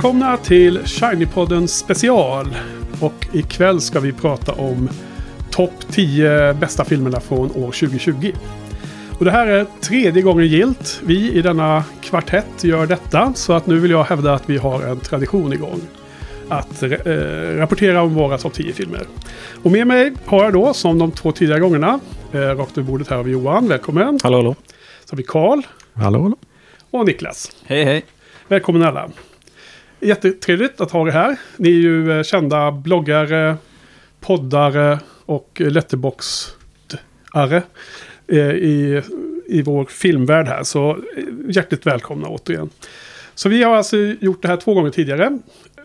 Välkomna till Shiny-podden special. Och ikväll ska vi prata om topp 10 bästa filmerna från år 2020. Och det här är tredje gången gilt. Vi i denna kvartett gör detta. Så att nu vill jag hävda att vi har en tradition igång. Att eh, rapportera om våra topp 10 filmer. Och med mig har jag då, som de två tidigare gångerna, eh, rakt över bordet här har vi Johan. Välkommen. Hallå, hallå. Så har vi Karl. Hallå, hallå. Och Niklas. Hej, hej. Välkommen alla. Jättetrevligt att ha er här. Ni är ju eh, kända bloggare, poddare och letterboxare eh, i, i vår filmvärld här. Så eh, hjärtligt välkomna återigen. Så vi har alltså gjort det här två gånger tidigare.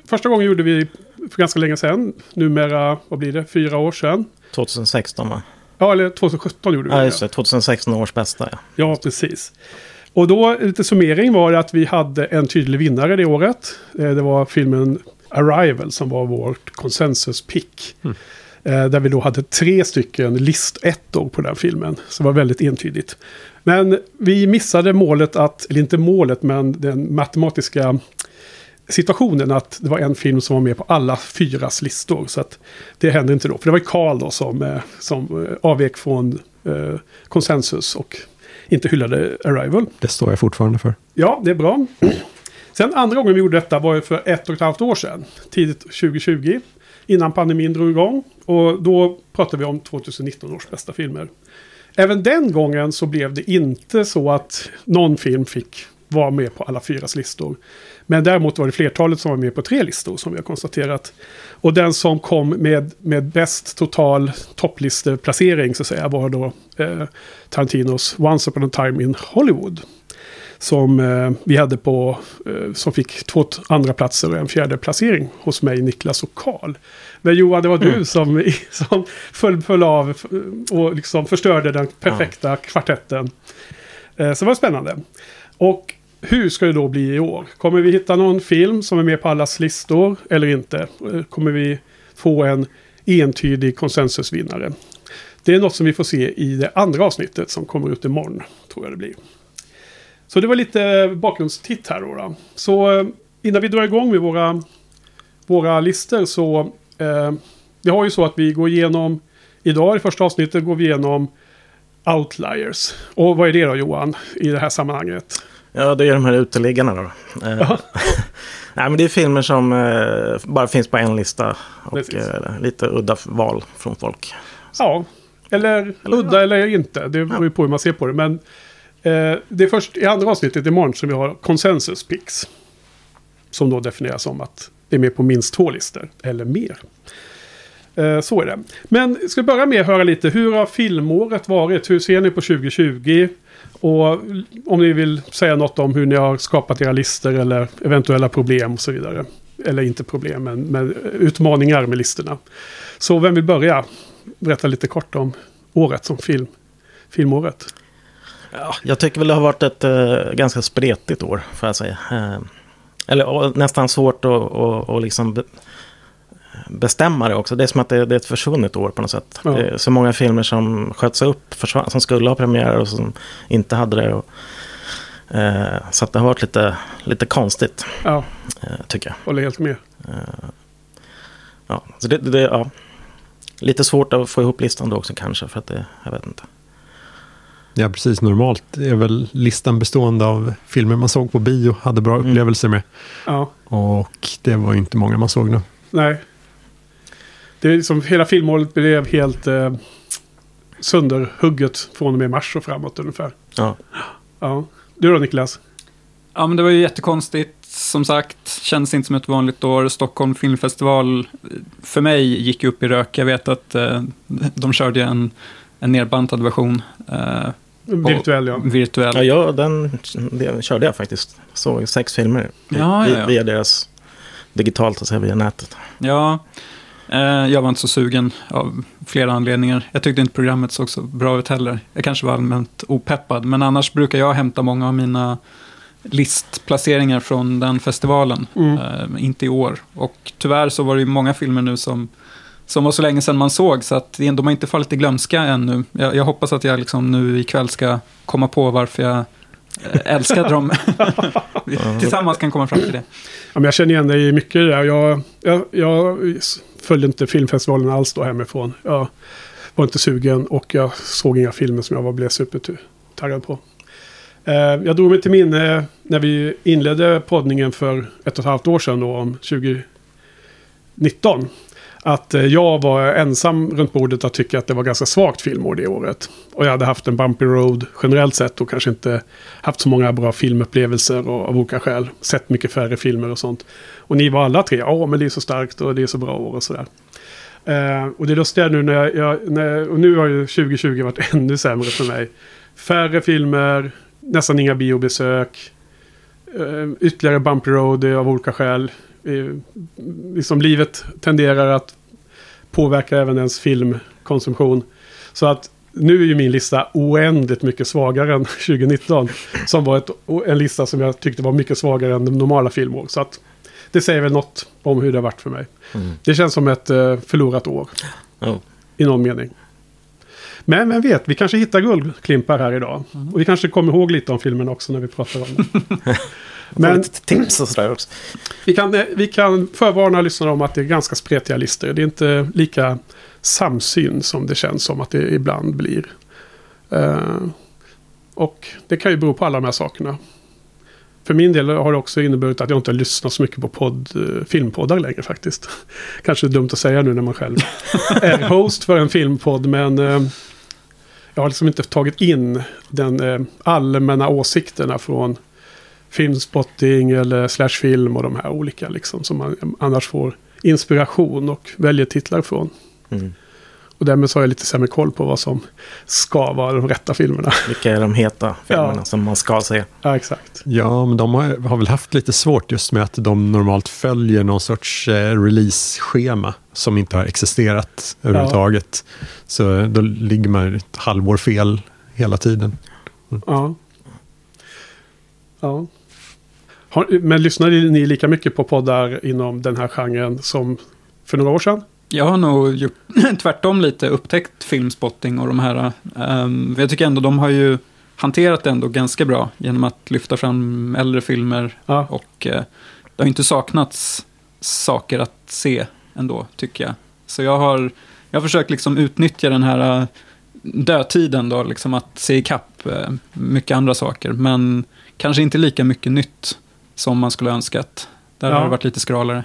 Första gången gjorde vi för ganska länge sedan. Numera, vad blir det, fyra år sedan. 2016 va? Ja, eller 2017 gjorde vi Ja, det. just det. 2016 års bästa ja. Ja, precis. Och då, lite summering var det att vi hade en tydlig vinnare det året. Eh, Det var filmen Arrival som var vårt konsensus-pick. Eh, Där vi då hade tre stycken listettor på den filmen. Så det var väldigt entydigt. Men vi missade målet att, eller inte målet, men den matematiska situationen att det var en film som var med på alla fyras listor. Så att det hände inte då. För det var ju Carl då som, eh, som avvek från eh, konsensus och inte hyllade Arrival. Det står jag fortfarande för. Ja, det är bra. Sen andra gången vi gjorde detta var ju för ett och ett halvt år sedan. Tidigt 2020. Innan pandemin drog igång. Och då pratade vi om 2019 års bästa filmer. Även den gången så blev det inte så att någon film fick vara med på alla fyras listor. Men däremot var det flertalet som var med på tre listor som vi har konstaterat. Och den som kom med, med bäst total topplisteplacering så att säga var då eh, Tarantinos Once upon a time in Hollywood. Som eh, vi hade på, eh, som fick två andra platser och en fjärde placering hos mig, Niklas och Karl. Men Johan, det var du som, som föll, föll av f- och liksom förstörde den perfekta kvartetten. Eh, så det var spännande. Och hur ska det då bli i år? Kommer vi hitta någon film som är med på allas listor eller inte? Eh, kommer vi få en entydig konsensusvinnare? Det är något som vi får se i det andra avsnittet som kommer ut imorgon, tror jag det blir. Så det var lite bakgrundstitt här då. då. Så eh, innan vi drar igång med våra, våra listor så... Eh, vi har ju så att vi går igenom... Idag i första avsnittet går vi igenom Outliers. Och vad är det då Johan i det här sammanhanget? Ja, det är de här uteliggarna då. Eh, Ja. Nej, men det är filmer som eh, bara finns på en lista. Och Precis. eh, lite udda val från folk. Ja, eller, Eller- udda eller inte. Det beror ju på hur man ser på det. Men eh, det är först i andra avsnittet imorgon som vi har consensus picks. Som då definieras som att det är med på minst två listor eller mer. Eh, så är det. Men ska vi börja med att höra lite. Hur har filmåret varit? Hur ser ni på 2020? Och om ni vill säga något om hur ni har skapat era listor eller eventuella problem och så vidare. Eller inte problem, men, men utmaningar med listorna. Så vem vill börja? Berätta lite kort om året som film. Filmåret. Ja, jag tycker väl det har varit ett eh, ganska spretigt år, får jag säga. Eh, eller och, nästan svårt att och, och liksom be, bestämma det också. Det är som att det, det är ett försvunnet år på något sätt. Ja. Det är så många filmer som sköts upp, försvann, som skulle ha premiär och som inte hade det. Och, eh, så att det har varit lite, lite konstigt, Ja, eh, tycker jag. håller helt med. Ja, så det, det, ja. Lite svårt att få ihop listan då också kanske, för att det, jag vet inte. Ja, precis. Normalt är väl listan bestående av filmer man såg på bio, hade bra Mm. upplevelser med. Ja, Och det var ju inte många man såg nu. nej. Det är liksom, hela filmåret blev helt eh, sönderhugget från och med mars och framåt ungefär. Ja. Ja. Du då Niklas? Ja, men det var ju jättekonstigt. Som sagt, känns inte som ett vanligt år. Stockholm Filmfestival, eh, för mig, gick upp i rök. Jag vet att eh, de körde en, en nerbantad version. Eh, Virtuell ja. virtuell. Ja, ja den, den körde jag faktiskt. Såg sex filmer Ja, vi- ja, ja. via deras digitalt, alltså via nätet. Ja, jag var inte så sugen av flera anledningar. Jag tyckte inte programmet såg så bra ut heller. Jag kanske var allmänt opeppad, men annars brukar jag hämta många av mina listplaceringar från den festivalen. Mm. Eh, inte i år. Och tyvärr så var det ju många filmer nu som, som var så länge sedan man såg, så att det- de har inte fallit i glömska ännu. Jag, jag hoppas att jag liksom nu ikväll ska komma på varför jag eh, älskade dem. Vi tillsammans kan komma fram till det. Ja, men jag känner igen dig i mycket där. Jag, jag, jag följde inte filmfestivalen alls då hemifrån. Jag var inte sugen och jag såg inga filmer som jag var blev supertaggad på. Eh, jag drog mig till minne när vi inledde poddningen för ett och ett halvt år sedan då, om 2019. Att eh, jag var ensam runt bordet att tycka att det var ganska svagt filmår det året. Och jag hade haft en bumpy road generellt sett och kanske inte haft så många bra filmupplevelser och, av olika skäl. Sett mycket färre filmer och sånt. Och ni var alla tre, ja men det är så starkt och det är så bra år och sådär. Eh, och det lustiga nu när jag, jag när, och nu har ju 2020 varit ännu sämre för mig. Färre filmer, nästan inga biobesök. Eh, ytterligare bumpy road av olika skäl. Eh, liksom livet tenderar att påverka även ens filmkonsumtion. Så att nu är ju min lista oändligt mycket svagare än 2019. Som var ett, en lista som jag tyckte var mycket svagare än de normala filmår. Så att det säger väl något om hur det har varit för mig. Mm. Det känns som ett eh, förlorat år Oh. i någon mening. Men vem vet, vi kanske hittar guldklimpar här idag. Och vi kanske kommer ihåg lite om filmen också när vi pratar om den. Men... Lite tips och sådär också. vi kan, eh, vi kan förvarna lyssnarna om att det är ganska spretiga listor. Det är inte lika samsyn som det känns som att det ibland blir. Eh, och det kan ju bero på alla de här sakerna. För min del har det också inneburit att jag inte har lyssnat så mycket på podd, eh, filmpoddar längre faktiskt. Kanske dumt att säga nu när man själv är host för en filmpodd. Men eh, jag har liksom inte tagit in den eh, allmänna åsikterna från filmspotting eller slash film och de här olika liksom. Som man annars får inspiration och väljer titlar från. Mm. Och därmed så har jag lite sämre koll på vad som ska vara de rätta filmerna. Vilka är de heta filmerna Ja. som man ska se? Ja, exakt. Ja, men de har, har väl haft lite svårt just med att de normalt följer någon sorts eh, release-schema som inte har existerat överhuvudtaget. Så då ligger man ett halvår fel hela tiden. Ja. Ja. Har, men lyssnade ni lika mycket på poddar inom den här genren som för några år sedan? Jag har nog gjort tvärtom lite upptäckt filmspotting och de här. Um, jag tycker ändå de har ju hanterat det ändå ganska bra genom att lyfta fram äldre filmer Ja. och eh, det har inte saknats saker att se ändå, tycker jag. Så jag har, jag har försökt liksom utnyttja den här eh, dödtiden då, liksom att se ikapp eh, mycket andra saker, men kanske inte lika mycket nytt som man skulle önskat. Där Ja. har det varit lite skralare.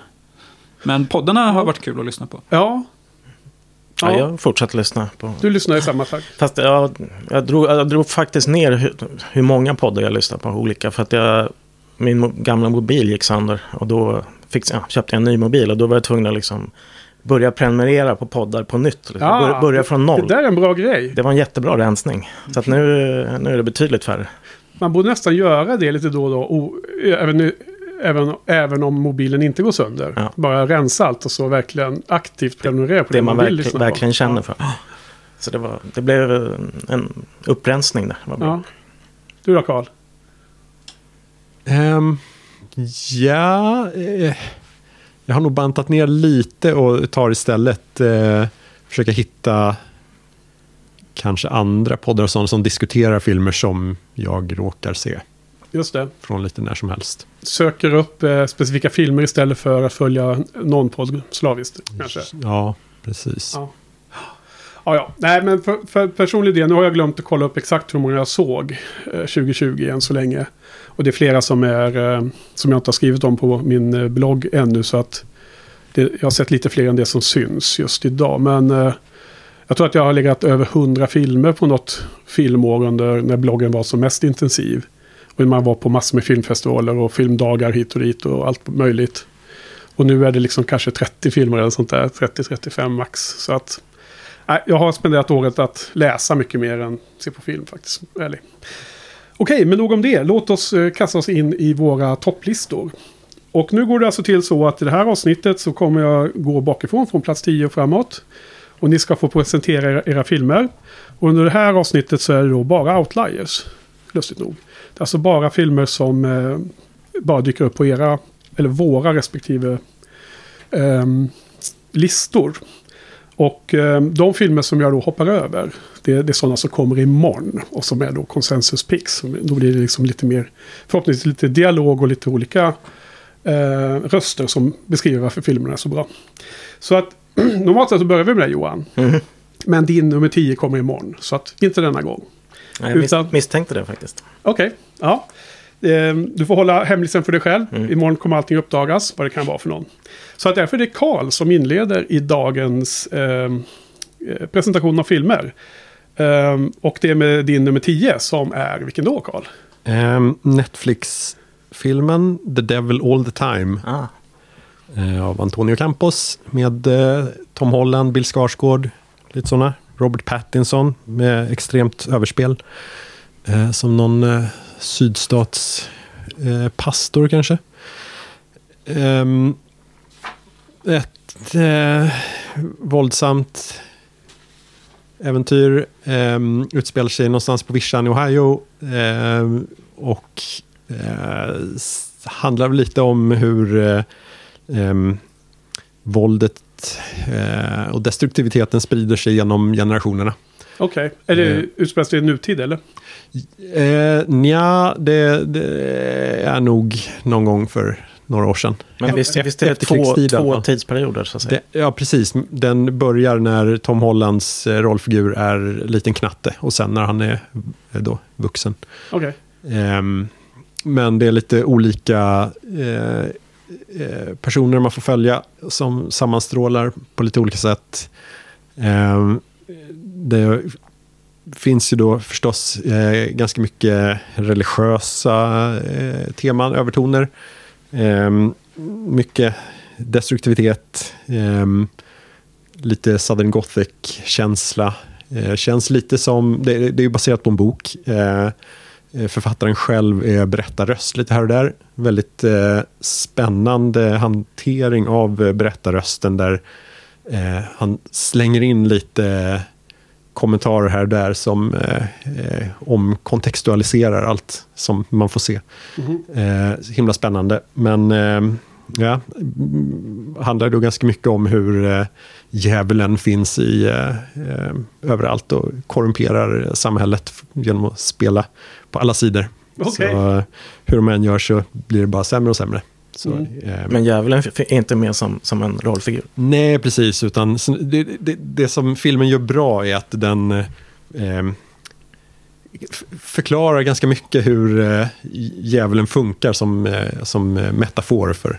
Men poddarna har varit kul att lyssna på. Ja. Ja. ja. jag fortsätter lyssna på. Du lyssnar i samma takt. Fast jag, jag, drog, jag drog faktiskt ner hur, hur många poddar jag lyssnar på olika. För att jag, min gamla mobil gick sönder. Och då fick, ja, köpte jag en ny mobil. Och då var jag tvungen att liksom börja prenumerera på poddar på nytt. Liksom. Ja, börja, från Det noll. där är en bra grej. Det var en jättebra rensning. Så att nu, nu är det betydligt färre. Man borde nästan göra det lite då och då. O, även, även, även om mobilen inte går sönder. Ja. Bara rensa allt och så verkligen aktivt prenumerera på Det det, man verkl, på. verkligen känner Ja. för. Så det, var, det blev en upprensning där. Ja. Du då Karl? Ehm, ja, eh, jag har nog bantat ner lite och tar istället eh, försöka hitta kanske andra poddar och sådana som diskuterar filmer som jag råkar se Just det. från lite när som helst. Söker upp eh, specifika filmer istället för att följa någon podd slaviskt kanske. Ja, precis. Ja. Ja, ja. Nej, men för, för personlig del, nu har jag glömt att kolla upp exakt hur många jag såg eh, 2020 än så länge. Och det är flera som, är, eh, som jag inte har skrivit om på min eh, blogg ännu. Så att det, jag har sett lite fler än det som syns just idag. Men eh, jag tror att jag har legat över 100 filmer på något filmår under när bloggen var som mest intensiv. Och man var på massor med filmfestivaler och filmdagar hit och dit och allt möjligt. Och nu är det liksom kanske 30 filmer eller sånt där, 30-35 max. Så att Nej, jag har spenderat året att läsa mycket mer än se på film faktiskt. Ärlig. Okej, men nog om det. Låt oss eh, kasta oss in i våra topplistor. Och nu går det alltså till så att i det här avsnittet så kommer jag gå bakifrån från plats 10 och framåt. Och ni ska få presentera era, era filmer. Och under det här avsnittet så är det då bara outliers. Lustigt nog. Det är alltså bara filmer som eh, bara dyker upp på era, eller våra respektive eh, listor. Och eh, de filmer som jag då hoppar över, det, det är sådana som kommer imorgon. Och som är då consensus picks. Då blir det liksom lite mer, förhoppningsvis lite dialog och lite olika eh, röster som beskriver varför filmerna är så bra. Så att normalt sett så börjar vi med det Johan. Mhm. Men din nummer 10 kommer imorgon. Så att inte denna gång. Jag mis Utan- misstänkte det faktiskt. Okej, ja. Eh, Du får hålla hemlisen för dig själv. Mm. Imorgon kommer allting uppdagas, vad det kan vara för någon. Så att därför är det Karl som inleder i dagens eh, eh, presentation av filmer. Eh, och det är med din nummer 10 som är, vilken då Karl? Ehm, Netflix-filmen The Devil All The Time Ah, Eh, av Antonio Campos med eh, Tom Holland, Bill Skarsgård, lite sådana. Robert Pattinson med extremt överspel. Eh, som någon eh, eh, kanske. Ehm, ett eh, våldsamt äventyr. Ehm, utspelar sig någonstans på vischan i Ohio. Ehm, och eh, handlar lite om hur eh, eh, våldet eh, och destruktiviteten sprider sig genom generationerna. Okej, är det Eh. utspelas det i nutid eller? Eh, nja, det, det är nog någon gång för några år sedan. men visst, visst är det två, två tidsperioder så att säga. Det, ja, precis. Den börjar när Tom Hollands eh, rollfigur är liten knatte och sen när han är eh, då vuxen. Okej, Ehm, men det är lite olika eh, eh, personer man får följa som sammanstrålar på lite olika sätt. Ehm, det finns ju då förstås eh, ganska mycket religiösa eh, teman, övertoner. Ehm, mycket destruktivitet. Ehm, lite Southern Gothic-känsla. Eh, känns lite som, det, det är ju baserat på en bok. Eh, Eh, Eh, Författaren själv är berättarröst lite här och där. Väldigt eh, spännande hantering av eh, berättarrösten där eh, han slänger in lite eh, kommentarer här och där som eh, eh, omkontextualiserar allt som man får se. Mhm. Eh, så himla spännande. Men eh, ja, mm, handlar då ganska mycket om hur eh, djävulen finns i eh, eh, överallt och korrumperar samhället genom att spela på alla sidor. Okej. Så eh, hur man än gör så blir det bara sämre och sämre. Så, Mm. eh, Men djävulen är inte med som, som en rollfigur. Nej, precis. Utan det, det, det som filmen gör bra är att den eh, f- förklarar ganska mycket hur eh, djävulen funkar som, eh, som eh, metafor för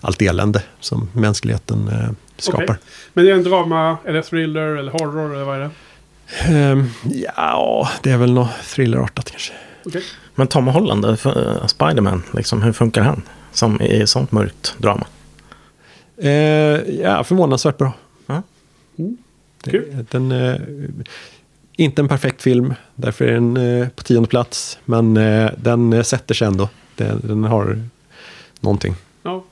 allt elände som mänskligheten eh, skapar. Okej. Men det är en drama, eller thriller, eller horror, eller vad är det? Ehm, ja, det är väl något thrillerartat kanske. Okej. Men Tom Holland, eh, för- Spiderman, liksom, hur funkar han? Som i sånt mörkt drama. Eh, ja, förvånansvärt bra. Ja. Mm. Kul. Den, eh, inte en perfekt film, därför är den eh, på tionde plats. Men eh, den eh, sätter sig ändå. Den, den har någonting. Ja.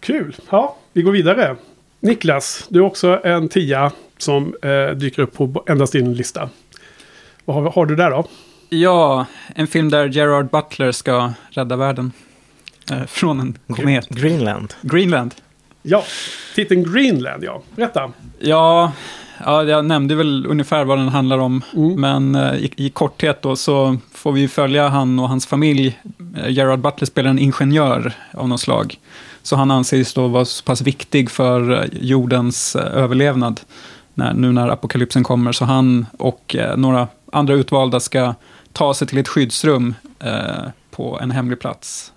Kul. Ja, vi går vidare. Niklas, du är också en tia som eh, dyker upp på endast din lista. Vad har, har du där då? Ja, en film där Gerard Butler ska rädda världen. Eh, från en komet. Greenland. Greenland. Ja, titeln Greenland, ja. Berätta. Ja, ja, jag nämnde väl ungefär vad den handlar om. Mm. Men eh, i, i korthet då så får vi följa han och hans familj. Eh, Gerard Butler spelar en ingenjör av något slag. Så han anses då vara så pass viktig för eh, jordens eh, överlevnad. När, nu när apokalypsen kommer. Så han och eh, några andra utvalda ska ta sig till ett skyddsrum eh, på en hemlig plats.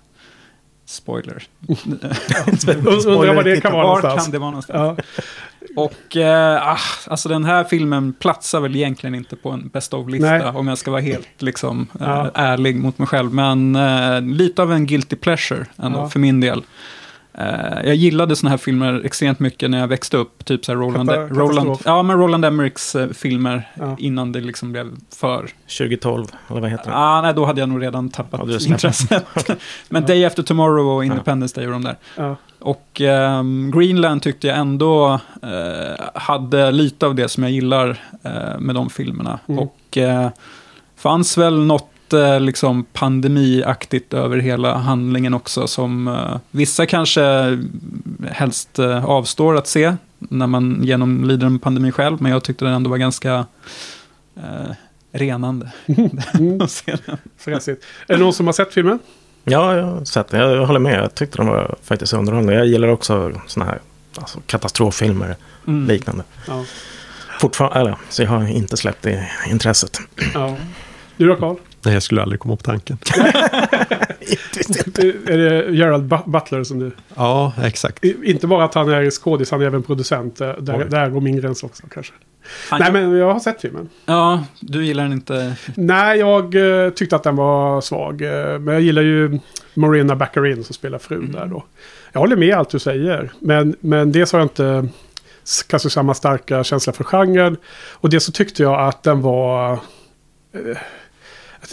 Spoiler. Undrar vad det kan vara Var någonstans. kan det vara någonstans? Ja. Och eh, ah, alltså den här filmen platsar väl egentligen inte på en best of-lista om jag ska vara helt liksom, eh, Ja. ärlig mot mig själv. Men eh, lite av en guilty pleasure ändå Ja. för min del. Eh, jag gillade såna här filmer extremt mycket när jag växte upp. Typ så här Roland, Kata- Roland, katastrof. ja, men Roland Emmerichs eh, filmer Ja. innan det liksom blev för... 2012, eller vad heter det? Ah, nej, då hade jag nog redan tappat Ja, intresset. men Day After Tomorrow och Independence Day och de där. Ja. Och ehm, Greenland tyckte jag ändå eh, hade lite av det som jag gillar eh, med de filmerna. Mm. Och eh, fanns väl något eh, liksom pandemiaktigt över hela handlingen också som eh, vissa kanske helst eh, avstår att se när man genomlider en pandemi själv. Men jag tyckte den ändå var ganska eh, renande. Mm. att se den. Fräsigt. Är det någon som har sett filmen? Ja, jag har sett den. Jag håller med. Jag tyckte den var faktiskt underhållande. Jag gillar också såna här alltså, katastroffilmer Mm. liknande. Ja. Fortfarande, eller, så jag har inte släppt det intresset. ja. Du då Carl? Nej, jag skulle aldrig komma på tanken. är det Gerald Bu- Butler som du... Ja, exakt. I- Inte bara att han är skådis, han är även producent. Där, Oj. där går min gräns också kanske. Han- Nej, men jag har sett filmen. Ja, du gillar den inte. Nej, jag eh, tyckte att den var svag. eh, men jag gillar ju Marina Baccarin som spelar frun där då. Jag håller med allt du säger. Men, men dels har jag inte kanske samma starka känsla för genren. Och det så tyckte jag att den var... Eh, att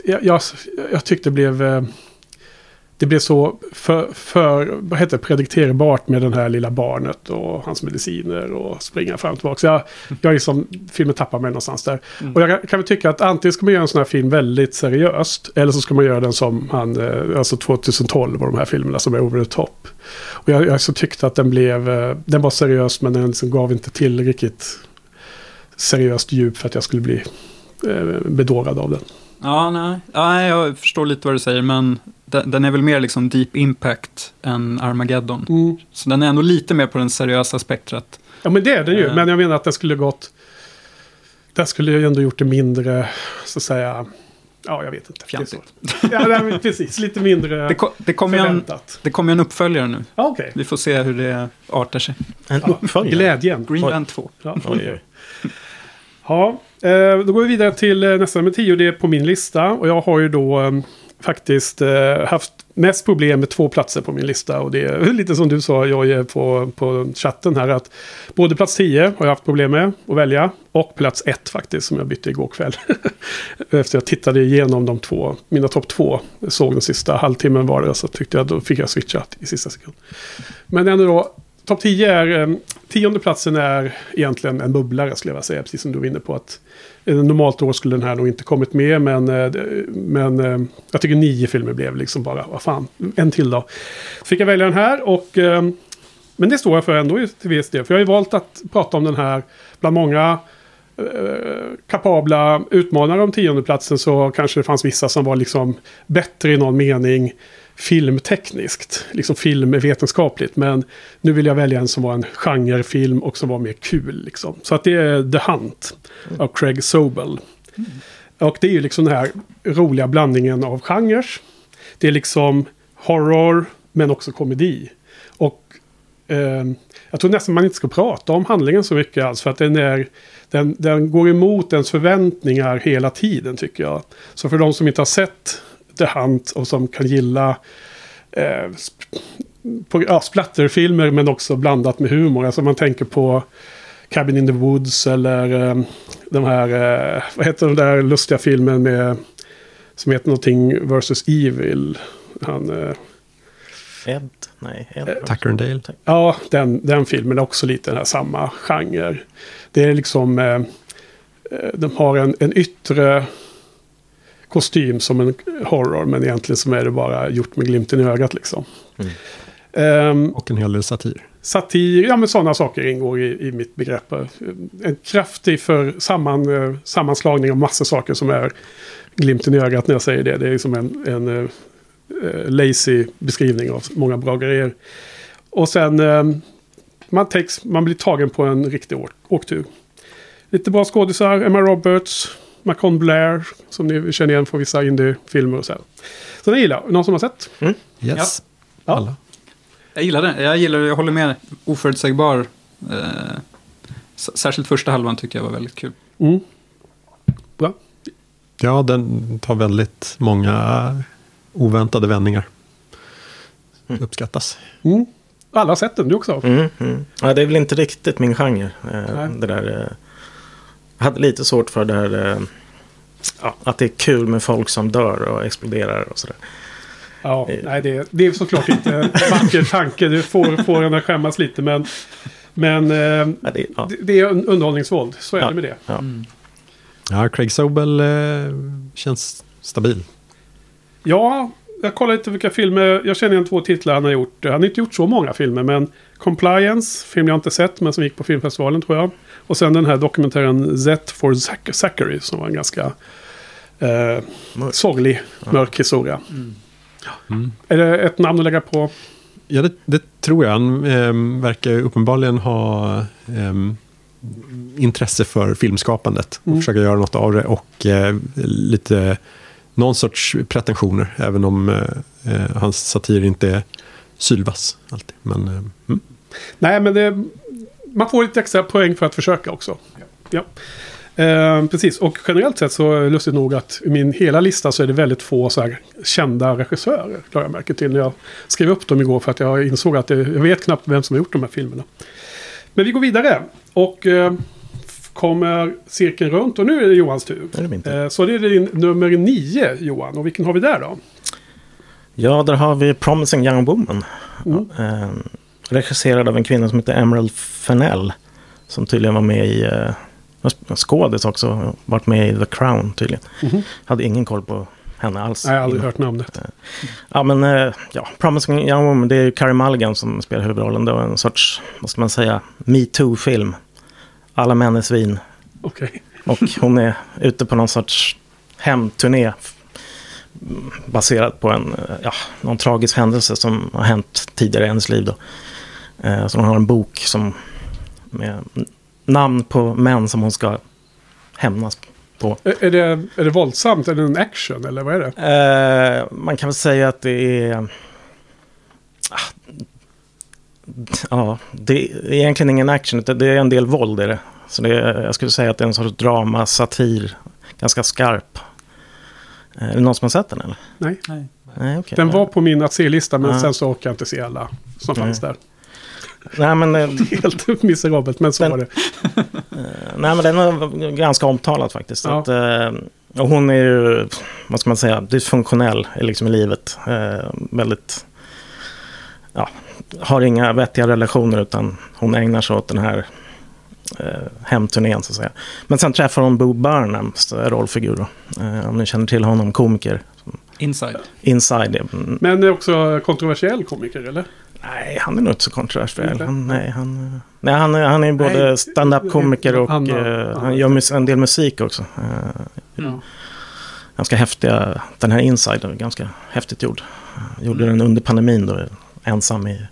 jag, jag, jag tyckte det blev... Eh, det blev så för, för vad heter det, predikterbart med den här lilla barnet och hans mediciner och springa fram och tillbaka. Så jag, jag liksom, filmen tappar mig någonstans där. Och jag kan, väl tycka att antingen ska man göra en sån här film väldigt seriöst. Eller så ska man göra den som han, eh, alltså 2012 och de här filmerna som är over the top. Och jag, jag så tyckte att den blev, eh, den var seriös men den liksom gav inte tillräckligt seriöst djup för att jag skulle bli bedårad av den. Ja, nej. nej, jag förstår lite vad du säger, men den, den är väl mer liksom deep impact än Armageddon. Så den är ändå lite mer på den seriösa spektrat. Ja men det är den ju. Eh. Men jag menar att den skulle gått... Den skulle ju ändå gjort det mindre, så att säga... Ja, jag vet inte. Det. Fjantigt. Ja, nej, precis. Lite mindre Det, ko- det kommer ju en, förväntat. det kommer ju en uppföljare nu. Ja, okej. Vi får se hur det artar sig. En Ja, uppföljare? Glädjen. Greenland 2. Ja. Oj, oj. Ja, Eh, då går vi vidare till eh, nästa nummer 10 och det är på min lista. Och jag har ju då eh, faktiskt eh, haft mest problem med två platser på min lista. Och det är lite som du sa Jojje på, på chatten här att både plats 10 har jag haft problem med att välja och plats 1 faktiskt som jag bytte igår kväll. Efter jag tittade igenom de två, mina topp två, såg den sista halvtimmen var det så tyckte jag då fick jag switcha i sista sekund. Men ändå då, topp 10 är, eh, tionde platsen är egentligen en bubblare skulle jag vilja säga, precis som du var inne på att eh, normalt år skulle den här nog inte kommit med, men, eh, men jag tycker nio filmer blev liksom bara, vad fan, en till då. Fick jag välja den här och, men det står jag för ändå till viss del, för jag har ju valt att prata om den här bland många kapabla utmanare om tiondeplatsen så kanske det fanns vissa som var liksom bättre i någon mening filmtekniskt, liksom filmvetenskapligt. Men nu vill jag välja en som var en genrefilm och som var mer kul. Liksom. Så att det är The Hunt av Craig Sobel. Och det är ju liksom den här roliga blandningen av genrer. Det är liksom horror men också komedi. Och ehm, jag tror nästan man inte ska prata om handlingen så mycket alls. För att den, är, den, den går emot ens förväntningar hela tiden tycker jag. Så för de som inte har sett The Hunt och som kan gilla eh, sp- på, ja, splatterfilmer men också blandat med humor. Alltså man tänker på Cabin in the Woods eller eh, de här, eh, vad heter den där lustiga filmen med som heter någonting versus Evil. Han, eh, Ed? Nej, Ed. Tucker Ja, den, den filmen är också lite den här samma genre. Det är liksom... Eh, eh, de har en, en yttre kostym som en horror. Men egentligen som är det bara gjort med glimten i ögat liksom. Mm. Ehm, Och en hel del satir. satir, ja men sådana saker ingår i, i mitt begrepp. En kraftig för samman, eh, sammanslagning av massa saker som är glimten i ögat när jag säger det. Det är liksom en, en eh, lazy beskrivning av många bra grejer. Och sen eh, man, täcks, man blir tagen på en riktig åk, åktur. Lite bra skådisar, Emma Roberts, Macon Blair, som ni känner igen från vissa indiefilmer och så här. Så den gillar jag. Någon som har sett? Yes. Ja. Alla. Jag gillar det. Jag gillar Jag håller med. Oförutsägbar. Eh, särskilt första halvan tyckte jag var väldigt kul. Mm. Bra. Ja, den tar väldigt många oväntade vändningar. Mm. Uppskattas. Mm. Alla har sett den, du också? Mm, mm. Ja, det är väl inte riktigt min genre. Nej. Eh, det där, eh, hade lite svårt för det här eh, ja, att det är kul med folk som dör och exploderar och sådär. Ja, Eh. nej det, det är såklart inte en vacker tanke. Det får, får en att skämmas lite. Men, men eh, Ja, det, ja, det, det är en underhållningsvåld. Så är Ja. det med det. ja. Ja, Craig Sobel eh, känns stabil. Ja, jag kollar lite vilka filmer. Jag känner igen två titlar han har gjort. Han har inte gjort så många filmer. Men Compliance, film jag inte sett men som gick på filmfestivalen tror jag. Och sen den här dokumentären Z for Zac- Zachary som var en ganska eh, Mörk. sorglig, mörk historia. Mm. Är det ett namn att lägga på? Ja, det, det tror jag. Han ehm, verkar uppenbarligen ha ehm, intresse för filmskapandet. Och Mm. försöka göra något av det. Och eh, lite någon sorts pretensioner. Även om eh, eh, hans satir inte är sylvass alltid. Men eh, mm. Nej, men det, man får lite extra poäng för att försöka också. Ja. Eh, precis, och generellt sett så är det lustigt nog att i min hela lista så är det väldigt få så här kända regissörer. Lade jag märke till när jag skrev upp dem igår för att jag insåg att det, jag vet knappt vem som har gjort de här filmerna. Men vi går vidare och eh, kommer cirkeln runt och nu är det Johans tur. Är det. Eh, så det är din nummer nio Johan och vilken har vi där då? ja, där har vi Promising Young Woman. Mm. Eh, regisserad av en kvinna som heter Emerald Fennell. Som tydligen var med i, eh, var skådis också, varit med i The Crown tydligen. Mhm. Hade ingen koll på henne alls. Nej, jag har aldrig hört namnet. Ja, men eh, ja, Promising Young Woman, det är ju Carey Mulligan som spelar huvudrollen. Det var en sorts, vad ska man säga, metoo-film. Alla män är svin. Okej. Och hon är ute på någon sorts hemturné. Baserat på en, eh, ja, någon tragisk händelse som har hänt tidigare i hennes liv. Då. Eh, Så hon har en bok som med namn på män som hon ska hämnas på. Är, det, är det våldsamt? Är det en action eller vad är det? Eh, man kan väl säga att det är... Ah, Ja, det är egentligen ingen action, utan det är en del våld i det. Så det är, jag skulle säga att det är en sorts drama, satir, ganska skarp. Eh, Är det någon som har sett den eller? Nej. Nej. Nej, okej. Den var på min att se-lista men Ja. sen så orkade jag inte se alla som fanns där. Nej, men, eh, Helt miserabelt, men så Den- var det. nej, men den är ganska omtalad faktiskt. Ja. Att, eh, och hon är ju, vad ska man säga, dysfunktionell liksom i livet. Eh, väldigt, ja, har inga vettiga relationer utan hon ägnar sig åt den här eh, hemturnén så att säga. Men sen träffar hon Bo Burnhams eh, rollfigur då. Eh, om ni känner till honom, komiker. Inside. Inside. mm, Men är också kontroversiell komiker, eller? Nej, han är nog inte så kontroversiell. Han, nej, han, nej, han, är- han är både Nej, stand-up-komiker och han- eh, han- han gör mus- en del musik också. Eh, Ja. ganska häftiga, den här Inside är ganska häftigt gjord. Eh, Gjorde den under pandemin då, ensam i,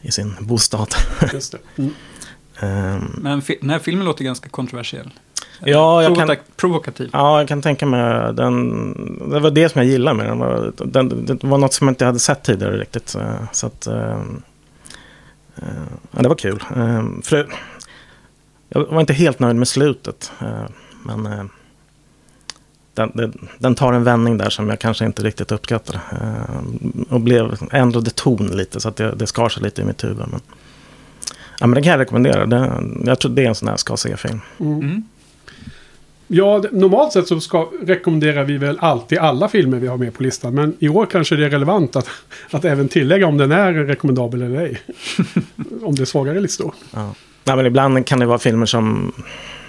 i sin bostad. Just det. Mm. Ehm, Men fi- den här filmen låter ganska kontroversiell. Ja, jag kan- Provokativ. Ja, jag kan tänka mig den. Det var det som jag gillade med den. Den det var något som jag inte hade sett tidigare riktigt. eh, Så att, eh, eh, ja, det var kul. För det, jag var inte helt nöjd med slutet. Men den, den, den tar en vändning där som jag kanske inte riktigt uppskattade. Och blev, ändrade ton lite så att det, det skar sig lite i mitt huvud. Men, ja, men den kan jag rekommendera. Det, jag tror det är en sån här ska se-film. Mm. Ja, normalt sett så ska, rekommenderar vi väl alltid alla filmer vi har med på listan. Men i år kanske det är relevant att, att även tillägga om den är rekommendabel eller ej. om det är svagare listor. Ja. Nej, men ibland kan det vara filmer som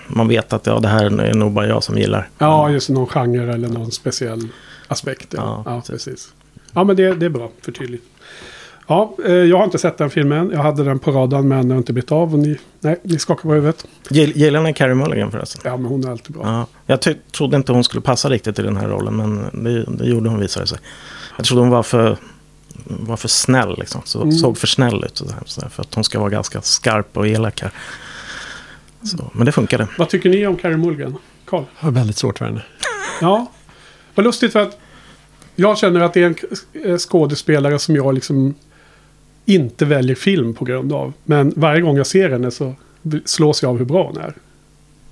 man vet att ja, det här är nog bara jag som gillar. Ja, just någon genre eller någon speciell aspekt. Ja, Ja, precis. precis. Ja, men det, det är bra för tydligt. Ja, eh, jag har inte sett den filmen. Jag hade den på radarn men den har inte blivit av. Och ni, nej, ni skakar på huvudet. Gill, gillar ni Carey Mulligan förresten? Ja, men hon är alltid bra. Ja. Jag trodde inte hon skulle passa riktigt i den här rollen, men det, det gjorde hon visade sig. Jag trodde hon var för, var för snäll, liksom. så, Mm. såg för snäll ut. Så där, så där, för att hon ska vara ganska skarp och elak här. Så, men det funkade. Vad tycker ni om Carey Mulligan? Carl? Jag har väldigt svårt för henne. Ja, vad lustigt för att jag känner att det är en eh, skådespelare som jag liksom inte väljer film på grund av. Men varje gång jag ser henne så slås jag av hur bra hon är.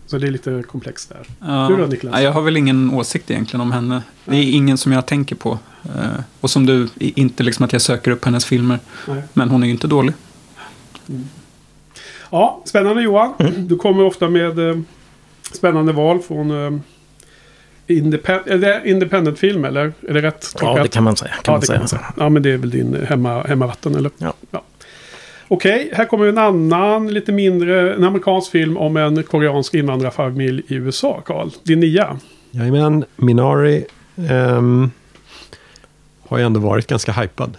Så det är lite komplext där. Ja. Du då, Niklas? Ja, jag har väl ingen åsikt egentligen om henne. Det är ingen som jag tänker på. Eh, Och som du, inte liksom att jag söker upp hennes filmer. Nej. Men hon är ju inte dålig. Ja, spännande Johan. Du kommer ofta med eh, spännande val från eh, independ är det independent film eller? Är det rätt Ja, det kan man säga. Kan ja, man det säga. kan man säga. Ja, men det är väl din hemma, hemmavatten eller? Ja. Okej, här kommer en annan lite mindre, en amerikansk film om en koreansk invandrarfamilj i USA, Karl. Din nia. Jajamän, Minari ehm, har ju ändå varit ganska hypad.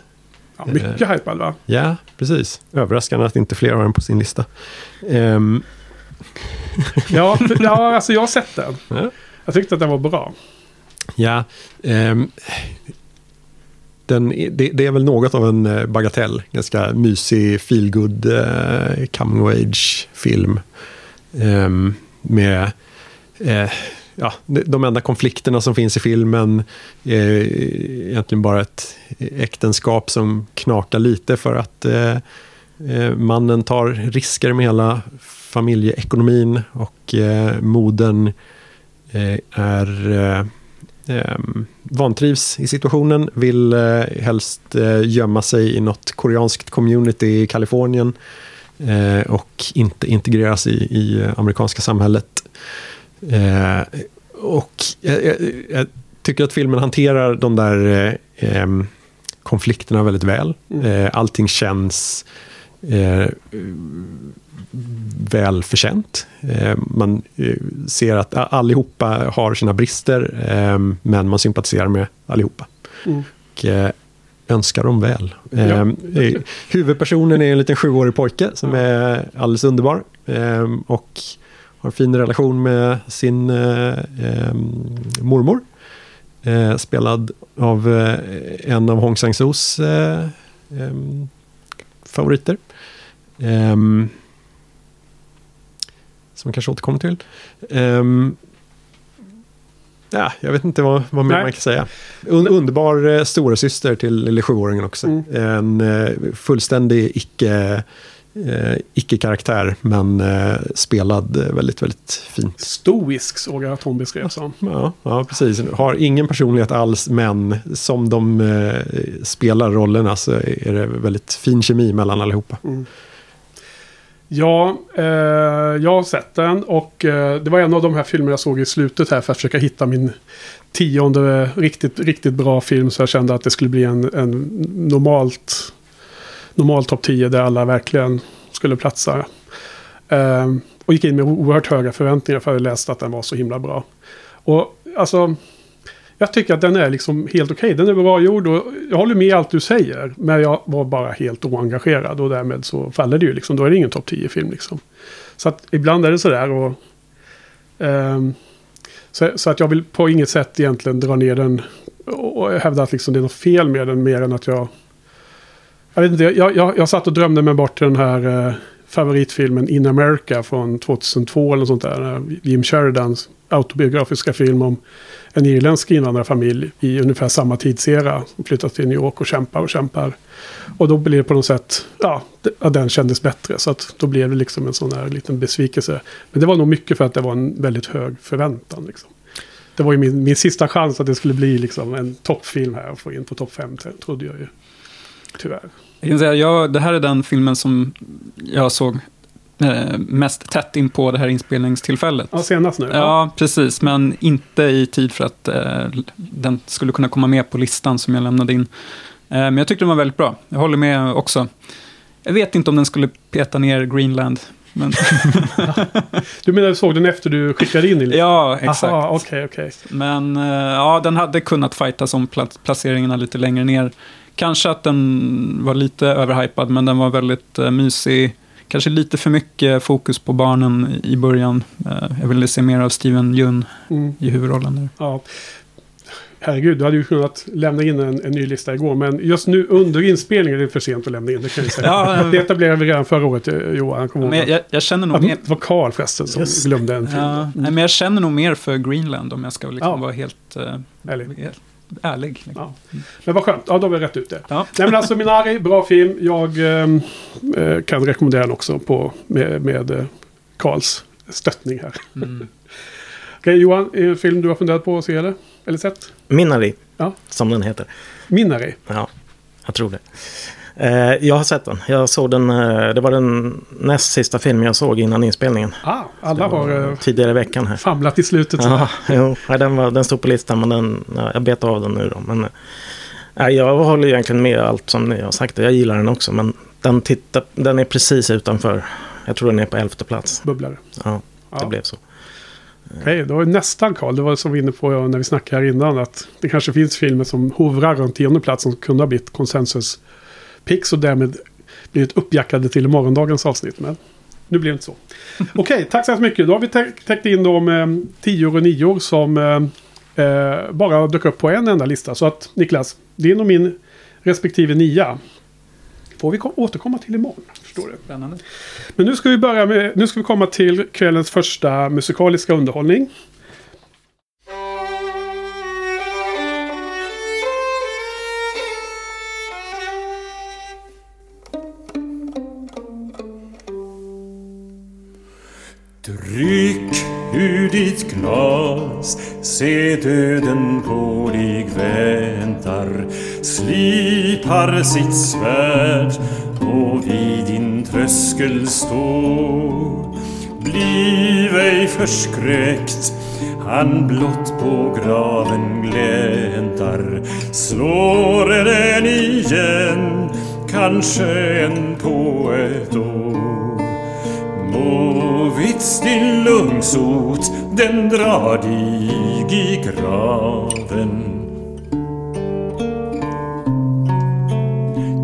Ja, mycket hypad va? Ja, precis. Överraskande att inte fler har den på sin lista. Ehm, Ja, för, ja, alltså jag har sett den. Ja. Jag tyckte att den var bra. ja, ehm, den, det, det är väl något av en eh, bagatell. Ganska mysig, feelgood, eh, coming of age-film. Ehm, med eh, ja, de enda konflikterna som finns i filmen är egentligen bara ett äktenskap som knakar lite för att eh, eh, mannen tar risker med hela familjeekonomin och eh, modern eh, är eh, ehm, vantrivs i situationen, vill eh, helst eh, gömma sig i något koreanskt community i Kalifornien eh, och inte integreras i, i eh, amerikanska samhället. Eh, och jag, jag, jag tycker att filmen hanterar de där eh, em, konflikterna väldigt väl. Mm. Eh, allting känns eh, väl förtjänt. Eh, man eh, ser att allihopa har sina brister, eh, men man sympatiserar med allihopa. Mm. Och, önskar dem väl. Ja. Huvudpersonen är en liten sjuårig pojke som är alldeles underbar. Och har en fin relation med sin mormor. Spelad av en av Hong Sang-Soos favoriter. Ehm, som jag kanske återkommer till. Ehm, ja, jag vet inte vad, vad mer man kan säga. Un, underbar eh, storasyster till lille sjuåringen också. Mm. En eh, fullständig icke, eh, icke-karaktär, men eh, spelad eh, väldigt, väldigt fint. Stoisk såg jag att hon beskrev som. Ja, ja, precis. Har ingen personlighet alls, men som de eh, spelar rollerna så är det väldigt fin kemi mellan allihopa. Mm. Ja, eh, jag har sett den och eh, det var en av de här filmerna jag såg i slutet här för att försöka hitta min tionde riktigt, riktigt bra film så jag kände att det skulle bli en, en normalt normal topp 10 där alla verkligen skulle platsa. Eh, och gick in med oerhört höga förväntningar för att jag läste att den var så himla bra. Och alltså, jag tycker att den är liksom helt okej. Den är bra gjord och jag håller med allt du säger. Men jag var bara helt oengagerad och därmed så faller det ju liksom. Då är det ingen topp 10-film liksom. Så att ibland är det sådär och... Um, så, så att jag vill på inget sätt egentligen dra ner den och hävda att liksom det är något fel med den mer än att jag... Jag vet inte, jag, jag, jag satt och drömde mig bort till den här eh, favoritfilmen In America från 2002 eller något sånt där. Jim Sheridans autobiografiska film om en irländsk invandrarfamilj i ungefär samma tidsera. Som flyttar till New York och kämpar och kämpar. Och då blev det på något sätt, ja, att den kändes bättre. Så att då blev det liksom en sån här liten besvikelse. Men det var nog mycket för att det var en väldigt hög förväntan. Liksom. Det var ju min, min sista chans att det skulle bli liksom en toppfilm här och få in på topp 5, trodde jag ju. Tyvärr. Jag kan säga, jag, det här är den filmen som jag såg mest tätt in på det här inspelningstillfället. Ja, senast nu. Ja, precis. Men inte i tid för att eh, den skulle kunna komma med på listan som jag lämnade in. Eh, men jag tyckte den var väldigt bra. Jag håller med också. Jag vet inte om den skulle peta ner Greenland. Men, Du menar du såg den efter du skickade in? i ja, exakt. Aha, okej, okej. Men eh, ja, den hade kunnat fightas om pla- placeringarna lite längre ner. Kanske att den var lite överhypad, men den var väldigt mysig. Kanske lite för mycket fokus på barnen i början. Eh, jag ville se mer av Steven Yeun Mm. i huvudrollen. Där. Ja. Herregud, du hade ju kunnat lämna in en, en ny lista igår. Men just nu under inspelningen är det för sent att lämna in. Det kan jag säga. Ja, det etablerade vi redan förra året, eh, Johan. Kommer Men jag, jag, jag känner nog Att mer... det var Karl förresten som Just. glömde en film. Ja, nej, men jag känner nog mer för Greenland om jag ska liksom Ja. vara helt, eh, Ärlig. helt ärlig. liksom. Ja. Men vad skönt, ja då har vi rätt ut det. Ja. Nej men alltså Minari, bra film. Jag ehm, eh, kan rekommendera den också på, med, med eh, Karls stöttning här. Mm. Okej, Johan, är det en film du har funderat på att se eller? Eller sett? Minari, Ja. som den heter. Minari. Ja, jag tror det. Eh, jag har sett den. Jag såg den, eh, det var den näst sista filmen jag såg innan inspelningen. Ah, alla har eh, Tidigare i veckan här. famlat i slutet. Ja, jo, ja, den, var, den stod på listan men den, ja, jag bet av den nu då. Men, ja, jag håller egentligen med allt som ni har sagt. Jag gillar den också men den, tittar, den är precis utanför. Jag tror den är på elfte plats. Bubblare. Ja, det Ja. blev så. Okej, då är nästan Karl. Det var som vi var inne på när vi snackade här innan. Att det kanske finns filmer som hovrar runt tionde plats som kunde ha blivit konsensus picks och därmed blivit uppjackade till morgondagens avsnitt. Men nu blev det inte så. Okej, tack så hemskt mycket. Då har vi täckt in de eh, tior och nior som eh, eh, bara dök upp på en enda lista. Så att Niklas, din och min respektive nia får vi ko- återkomma till imorgon. Förstår du? Spännande. Men nu ska vi börja med, nu ska vi komma till kvällens första musikaliska underhållning. Ryck ur ditt glas, se döden på dig väntar. Slipar sitt svärd och vid din tröskel står Bliv ej förskräckt, han blott på graven gläntar. Slår den igen, kanske en på ett år Må vits din lungsot, den drar dig i graven.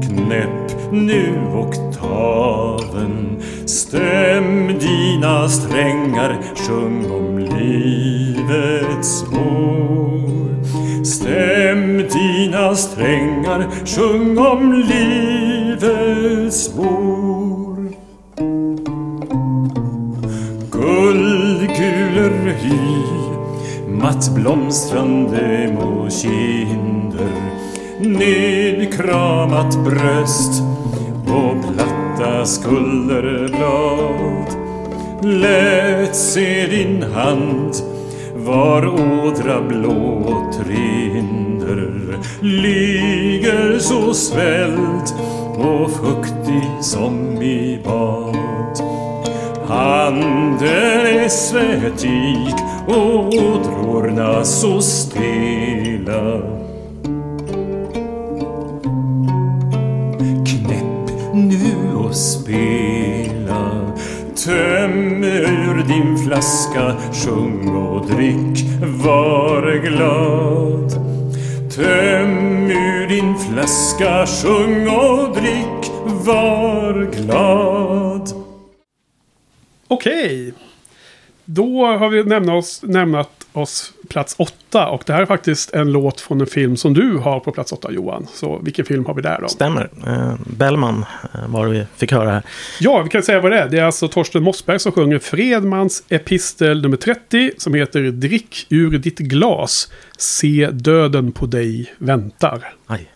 Knäpp nu oktaven, stäm dina strängar, sjung om livets vår. Stäm dina strängar, sjung om livets vår. Hy, mattblomstrande må kinder Nedkramat bröst och platta skulderblad Lät se din hand var ådra blå och trinder. Ligger så svälld och fuktig som i bad. Handen är svettig och ådrorna så stela Knäpp nu och spela Töm ur din flaska, sjung och drick, var glad. Töm ur din flaska, sjung och drick, var glad. Okej. Då har vi nämnat oss, nämnat oss plats åtta. Och det här är faktiskt en låt från en film som du har på plats åtta Johan. Så vilken film har vi där då? Stämmer. Eh, Bellman eh, var det vi fick höra här. Ja, vi kan säga vad det är. Det är alltså Torsten Mossberg som sjunger Fredmans epistel nummer 30. Som heter Drick ur ditt glas. Se döden på dig väntar. Aj.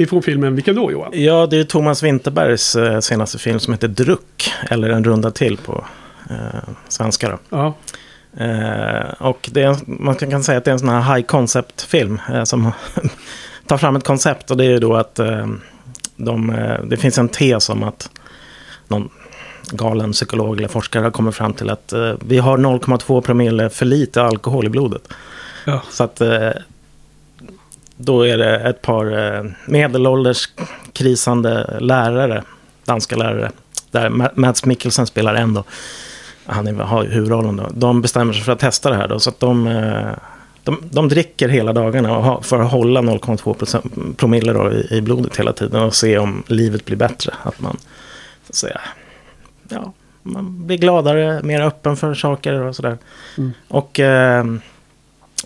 Ifrån filmen vilken då Johan? Ja, det är Thomas Winterbergs eh, senaste film som heter Druck. Eller En runda till på eh, svenska. Då. Ja, Eh, och det är, man kan säga att det är en sån här high concept-film. Eh, som tar fram ett koncept och det är ju då att eh, de, eh, det finns en tes om att någon galen psykolog eller forskare har kommit fram till att eh, vi har 0,2 promille för lite alkohol i blodet. ja. Så att då är det ett par eh, medelålders krisande lärare, danska lärare, där Ma- Mads Mikkelsen spelar en då. Han är, har huvudrollen då. De bestämmer sig för att testa det här då. Så att de, eh, de, de dricker hela dagarna för att hålla 0,2 procent- promille då i, i blodet hela tiden och se om livet blir bättre. Att man, så att säga, ja, man blir gladare, mer öppen för saker och sådär. Mm. Och eh,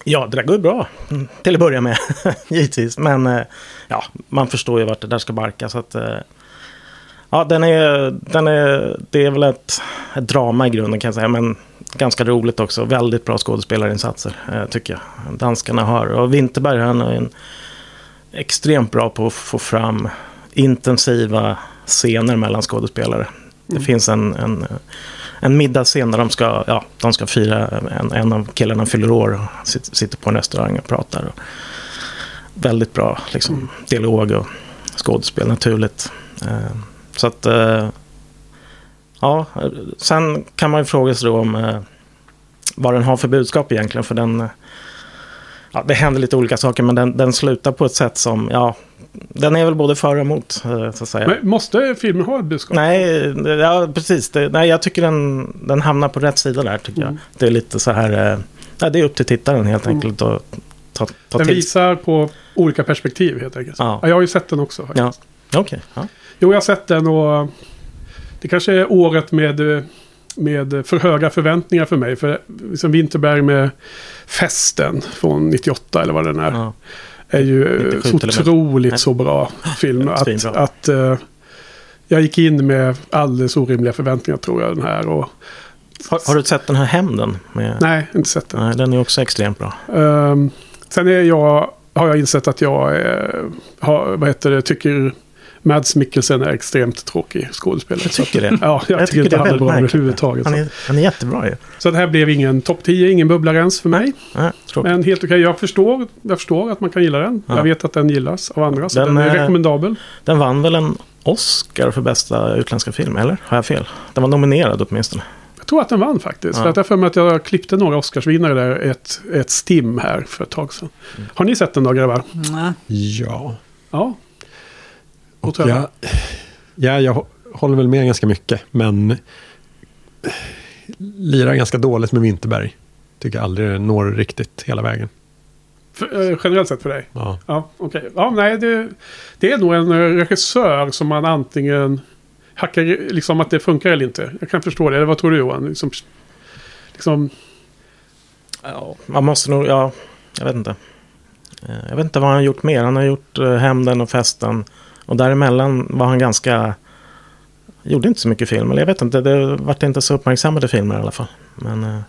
ja, det där går bra mm, till att börja med, givetvis. Men eh, ja, man förstår ju vart det där ska barka. Så att, eh, ja, den är, den är, det är väl ett, ett drama i grunden kan jag säga. Men ganska roligt också. Väldigt bra skådespelarinsatser, eh, tycker jag. Danskarna har. Och Winterberg, han är en extremt bra på att få fram intensiva scener mellan skådespelare. Det finns en, en, en middagsscen där de ska, ja, de ska fira, en, en av killarna fyller år och sitter, på en restaurang och pratar. Och väldigt bra liksom, dialog och skådespel naturligt. Eh, så att, eh, ja, sen kan man ju fråga sig då om eh, vad den har för budskap egentligen. För den, ja, det händer lite olika saker men den, den slutar på ett sätt som, ja, den är väl både för och emot eh, så att säga. Men måste filmen ha ett budskap? Nej, ja, precis. Det, nej, jag tycker den, den hamnar på rätt sida där tycker Mm. jag. Det är lite så här, eh, ja, det är upp till tittaren helt enkelt att ta, ta Den till visar på olika perspektiv helt enkelt. Ja. Ja, jag har ju sett den också. Faktiskt. Ja, okej. ja. Jo, jag har sett den och det kanske är året med, eh, med för höga förväntningar för mig. För liksom Vinterberg med Festen från 98 eller vad den är. Ja. Är ju 97 så med. otroligt så bra film. Att, att eh, jag gick in med alldeles orimliga förväntningar tror jag den här. Och, Har, har du sett den här Hämnden? Med, nej, inte sett den. Nej, den är också extremt bra. Ehm, sen är jag, har jag insett att jag eh, har, vad heter det, tycker Mads Mikkelsen är extremt tråkig skådespelare. Jag tycker det. Ja, jag, Jag tycker inte det är han är bra märkligt. överhuvudtaget. Han är, han är jättebra ju. så det här blev ingen topp 10, ingen bubblare ens för mig. Nej. Men helt okej, jag, förstår, jag förstår att man kan gilla den. Ja. Jag vet att den gillas av andra, så Den den, är är- rekommendabel. Den vann väl en Oscar för bästa utländska film, eller? Har jag fel? Den var nominerad åtminstone. Jag tror att den vann faktiskt. Ja. För att jag har för mig att jag klippte några Oscarsvinnare där, ett, ett stim här för ett tag sedan. Mm. Har ni sett den då grabbar? Nej. Ja. Ja. Och jag. jag, ja, jag hå- håller väl med ganska mycket, men lirar ganska dåligt med Vinterberg. Tycker aldrig det når riktigt hela vägen. För, eh, generellt sett för dig? Ja. Ja, okej. Ja, nej, det, det är nog en eh, regissör som man antingen hackar, liksom att det funkar eller inte. Jag kan förstå det. Eller vad tror du Johan? Liksom, liksom, Ja, man måste nog, ja, jag vet inte. Eh, Jag vet inte vad han har gjort mer. Han har gjort Hämnden och Festen. Och däremellan var han ganska... Gjorde inte så mycket film. Eller jag vet inte, det vart inte så uppmärksammade filmer i alla fall. Men eh,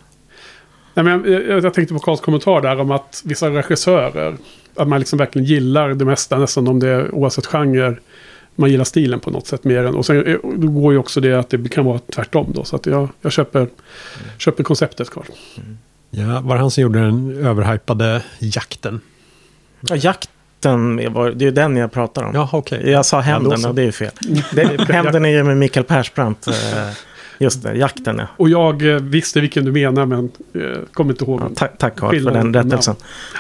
nej, men jag, jag, tänkte på Karls kommentar där om att vissa regissörer, att man liksom verkligen gillar det mesta, nästan om det är oavsett genre. Man gillar stilen på något sätt mer än... Och sen eh, då går ju också det att det kan vara tvärtom då. Så att jag, jag köper, köper konceptet Karl. Ja, var det han som gjorde den överhypade jakten? ja, jakten, var, det är den jag pratar om. Jaha, okej. Jag sa Ja, Hämnden så. och det är fel. Det, hämnden är ju med Mikael Persbrandt. eh, Just det, jakten ja. Och jag eh, visste vilken du menar men eh, kommer inte ihåg. ja tack, tack Carl för den rättelsen.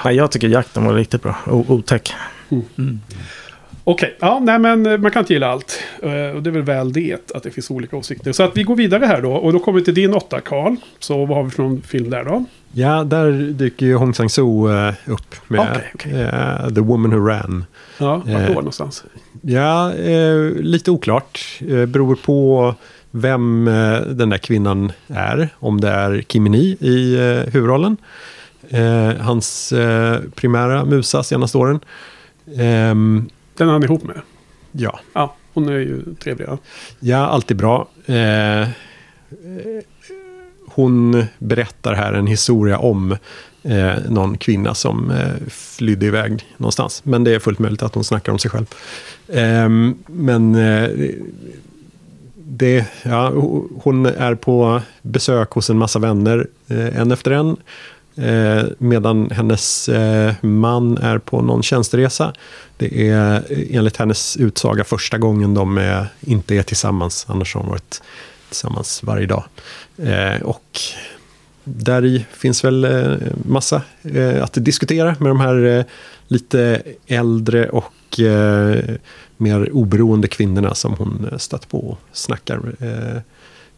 Nej, jag tycker jakten var riktigt bra. O- otäck. Mm. Okej, ja, nej men eh, man kan inte gilla allt. Och det är väl väl det att det finns olika åsikter. Så att vi går vidare här då. Och då kommer vi till din åtta, Karl. Så vad har vi för någon film där då? Ja, där dyker ju Hong Sang-soo eh, upp med Okej, okej. eh, The Woman Who Ran. Ja, vart Eh. då någonstans? Ja, lite oklart. Beror på vem den där kvinnan är. Om det är Kim Min i huvudrollen. Hans primära musa senaste åren. Ehm, Den är han ihop med. ja. Ja, hon är ju trevlig. Ja. ja, alltid bra. Hon berättar här en historia om eh, någon kvinna som eh, flydde iväg någonstans. Men det är fullt möjligt att hon snackar om sig själv. Eh, men eh, det, ja, hon är på besök hos en massa vänner, eh, en efter en. Eh, medan hennes eh, man är på någon tjänsteresa. Det är eh, enligt hennes utsaga första gången de är, inte är tillsammans. Annars har hon varit tillsammans varje dag. Eh, och där finns väl eh, massa eh, att diskutera med de här eh, lite äldre och mer oberoende kvinnorna som hon stött på och snackar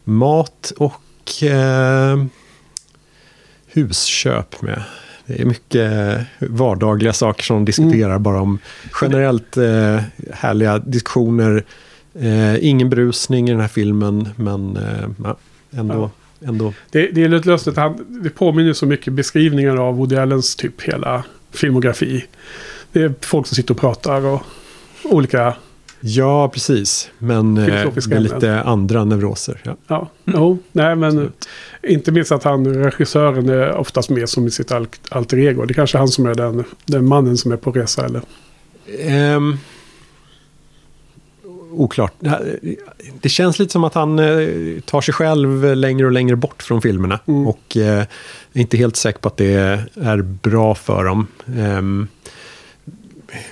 mat och husköp med. Det är mycket vardagliga saker som de diskuterar, bara om generellt härliga diskussioner. Eh, ingen brusning i den här filmen, men eh, ja, ändå, ändå Det, det är lite lustigt. Han, det påminner så mycket beskrivningar av Woody Allens typ hela filmografi. Det är folk som sitter och pratar och olika... Ja, precis. Men eh, med ämnen. lite andra neuroser. Ja. Ja, jo, nej men Absolut. inte minst att han, regissören, är oftast med som i sitt al- alter ego. Det är kanske han som är den, den mannen som är på resa eller? Ehm, oklart. Det känns lite som att han eh, tar sig själv längre och längre bort från filmerna. Och eh, är inte helt säker på att det är bra för dem. Ehm,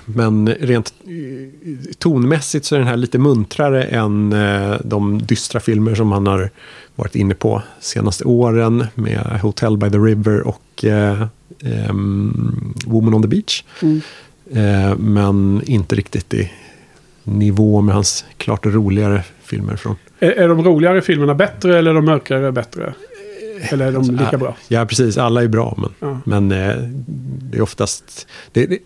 men rent eh, tonmässigt så är den här lite muntrare än de dystra filmer som han har varit inne på senaste åren med Hotel by the River och eh, ehm, Woman on the Beach. Eh, men inte riktigt i nivå med hans klart roligare filmer från... Är, är de roligare filmerna bättre eller är de mörkare bättre? Eller är de lika bra? Ja, precis. Alla är bra, men, Ja. men eh, det är oftast... Det, det,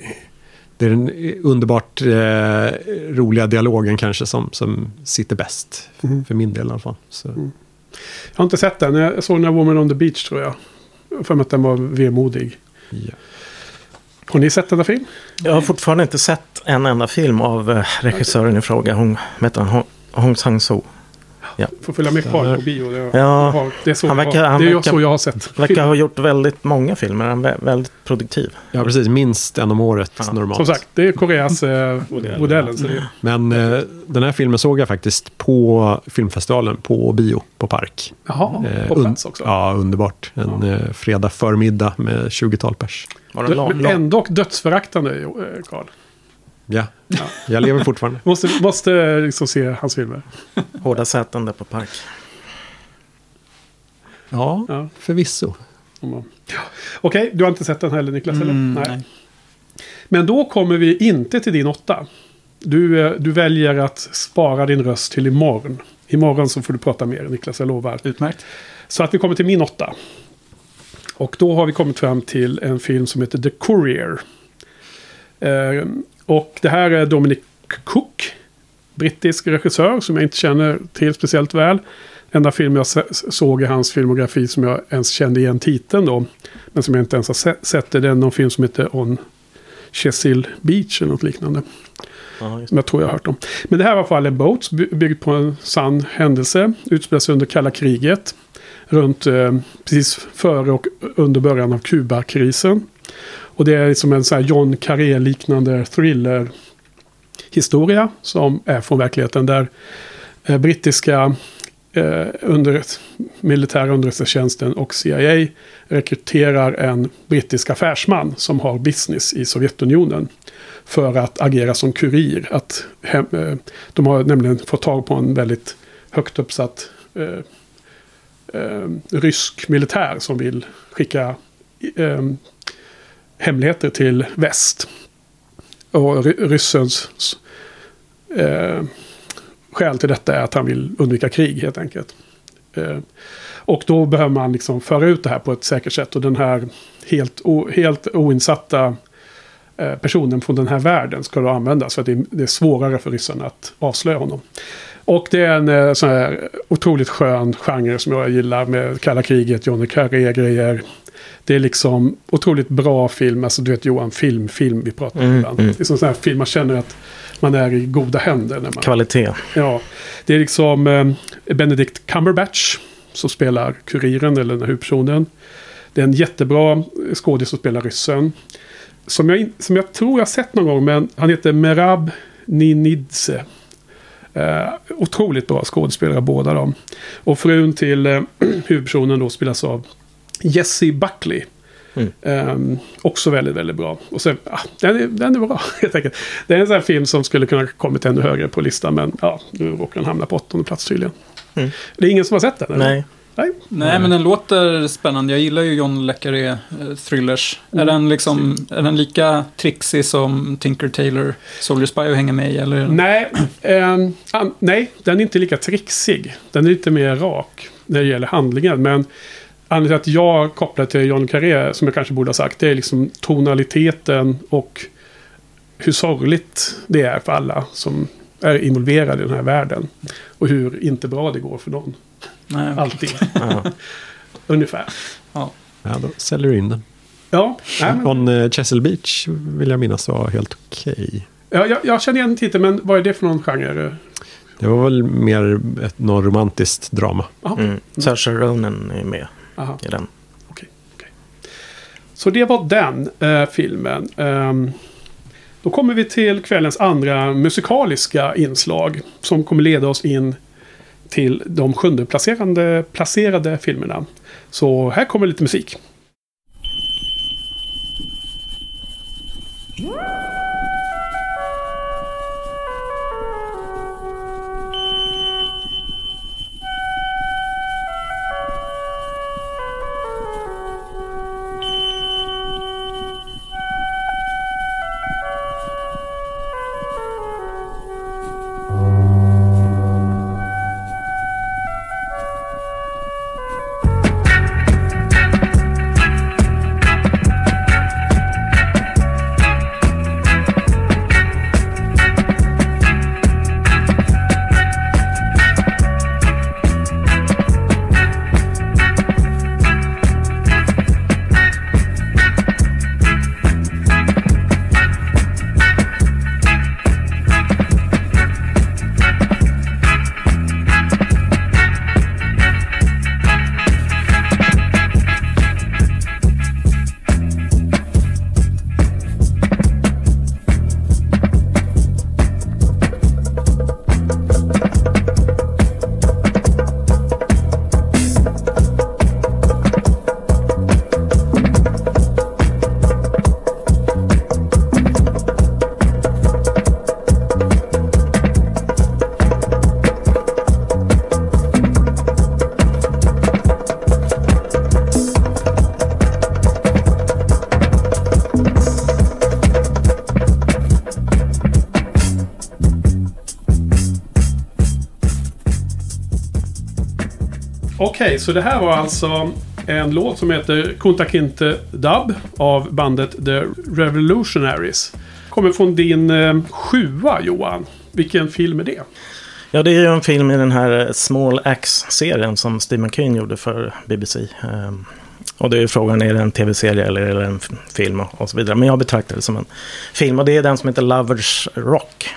det är den underbart eh, roliga dialogen kanske som, som sitter bäst. Mm. För min del i alla fall. Så, Jag har inte sett den. Jag såg den här Woman on the Beach tror jag. För mig att den var vemodig. ja. Har ni sett denna film? Jag har fortfarande inte sett en enda film av eh, regissören i fråga. Hon heter han Hong, Sang-soo. Får följa med kvar på bio. Det, Ja, har, det är, så, han jag verkar- har- han det är verkar- så jag har sett. Verkar film. ha gjort väldigt många filmer. Han är vä- väldigt produktiv. ja, precis. Minst en om året Ja, normalt. Som sagt, det är Koreas eh, modellen. Det, Men eh, den här filmen såg jag faktiskt på filmfestivalen på bio på Park. jaha, Eh, på plats också. Ja, underbart. En eh, fredag förmiddag med 20-tal pers. Var det lång, lång? ändå dödsföraktande, eh, Karl. Ja, jag lever fortfarande. Måste, måste liksom se hans filmer. Hårda säten där på Park. Ja, Ja. förvisso. Ja. Okej, du har inte sett den heller Niklas? eller? Mm, nej. Men då kommer vi inte till din åtta. Du, eh, du väljer att spara din röst till imorgon. Imorgon så får du prata mer Niklas, jag lovar. Utmärkt. Så att vi kommer till min åtta. Och då har vi kommit fram till en film som heter The Courier. Eh, och det här är Dominic Cook. Brittisk regissör som jag inte känner till speciellt väl. Enda film jag såg i hans filmografi som jag ens kände igen titeln då. Men som jag inte ens har se- sett. Det är någon film som heter On Chesil Beach eller något liknande. Just. Som jag tror jag har hört om. Men det här var i alla fall en båt by- byggd på en sann händelse. Utspelar sig under kalla kriget. Runt eh, precis före och under början av Kubakrisen. Och det är liksom en sån här John Carré-liknande thriller historia som är från verkligheten. Där eh, brittiska eh, under, militära underrättelsetjänsten och CIA rekryterar en brittisk affärsman som har business i Sovjetunionen för att agera som kurir. Att hem, eh, de har nämligen fått tag på en väldigt högt uppsatt eh, Ehm, rysk militär som vill skicka eh, hemligheter till väst. Och ryssens eh, skäl till detta är att han vill undvika krig helt enkelt. Eh, och då behöver man liksom föra ut det här på ett säkert sätt. Och den här helt, o, helt oinsatta eh, personen från den här världen ska då användas. För att det är, det är svårare för ryssarna att avslöja honom. Och det är en eh, sån här otroligt skön genre som jag gillar med kalla kriget, Johnny Carré-grejer. Det är liksom otroligt bra film, alltså du vet Johan, film, film vi pratar om Mm, ibland. mm. Det är sån här film man känner att man är i goda händer. När man, Kvalitet. Ja, det är liksom eh, Benedict Cumberbatch som spelar kuriren eller den här huvudpersonen. Det är en jättebra skådis som spelar ryssen. Som jag, som jag tror jag sett någon gång, men han heter Merab Ninidze. Eh, otroligt bra skådespelare båda de. Och frun till eh, huvudpersonen då spelas av Jessie Buckley. Mm. Ehm, också väldigt, väldigt bra. Och sen, ah, den, är, den är bra helt enkelt. Det är en sån här film som skulle kunna kommit ännu högre på listan. Men ja, nu råkar den hamna på åttonde plats tydligen. Mm. Det är ingen som har sett den? eller? Nej. Nej. Nej, men den låter spännande. Jag gillar ju John Le Carré eh, thrillers. Är, den liksom, är den lika trixig som Tinker Tailor Soldier Spy att hänga med i? Eller? Nej, ehm, an, nej, den är inte lika trixig. Den är lite mer rak när det gäller handlingen. Men anledningen till att jag kopplar till John Carré, som jag kanske borde ha sagt, det är liksom tonaliteten och hur sorgligt det är för alla som är involverade i den här världen. Och hur inte bra det går för någon. Nej, okej. Alltid. Ja. Ungefär. Ja, då säljer du in den. Ja, nej, men, On eh, Chesil Beach vill jag minnas var helt okej. ja jag, jag känner igen titeln, men vad är det för någon genre? Det var väl mer ett något romantiskt drama. Aha, Mm. Saoirse Ronan är med aha. i den. Så det var den eh, filmen. Ehm, Då kommer vi till kvällens andra musikaliska inslag. Som kommer leda oss in till de sjunde placerande, placerade filmerna. Så här kommer lite musik. Okej, så det här var alltså en låt som heter Kunta Kinte Dub av bandet The Revolutionaries. Kommer från din eh, sjua Johan. Vilken film är det? Ja, det är ju en film i den här eh, Small Axe-serien som Steve King gjorde för BBC. Ehm, och det är ju frågan, är det en tv-serie eller är det en film och, så vidare. Men jag betraktar det som en film och det är den som heter Lovers Rock.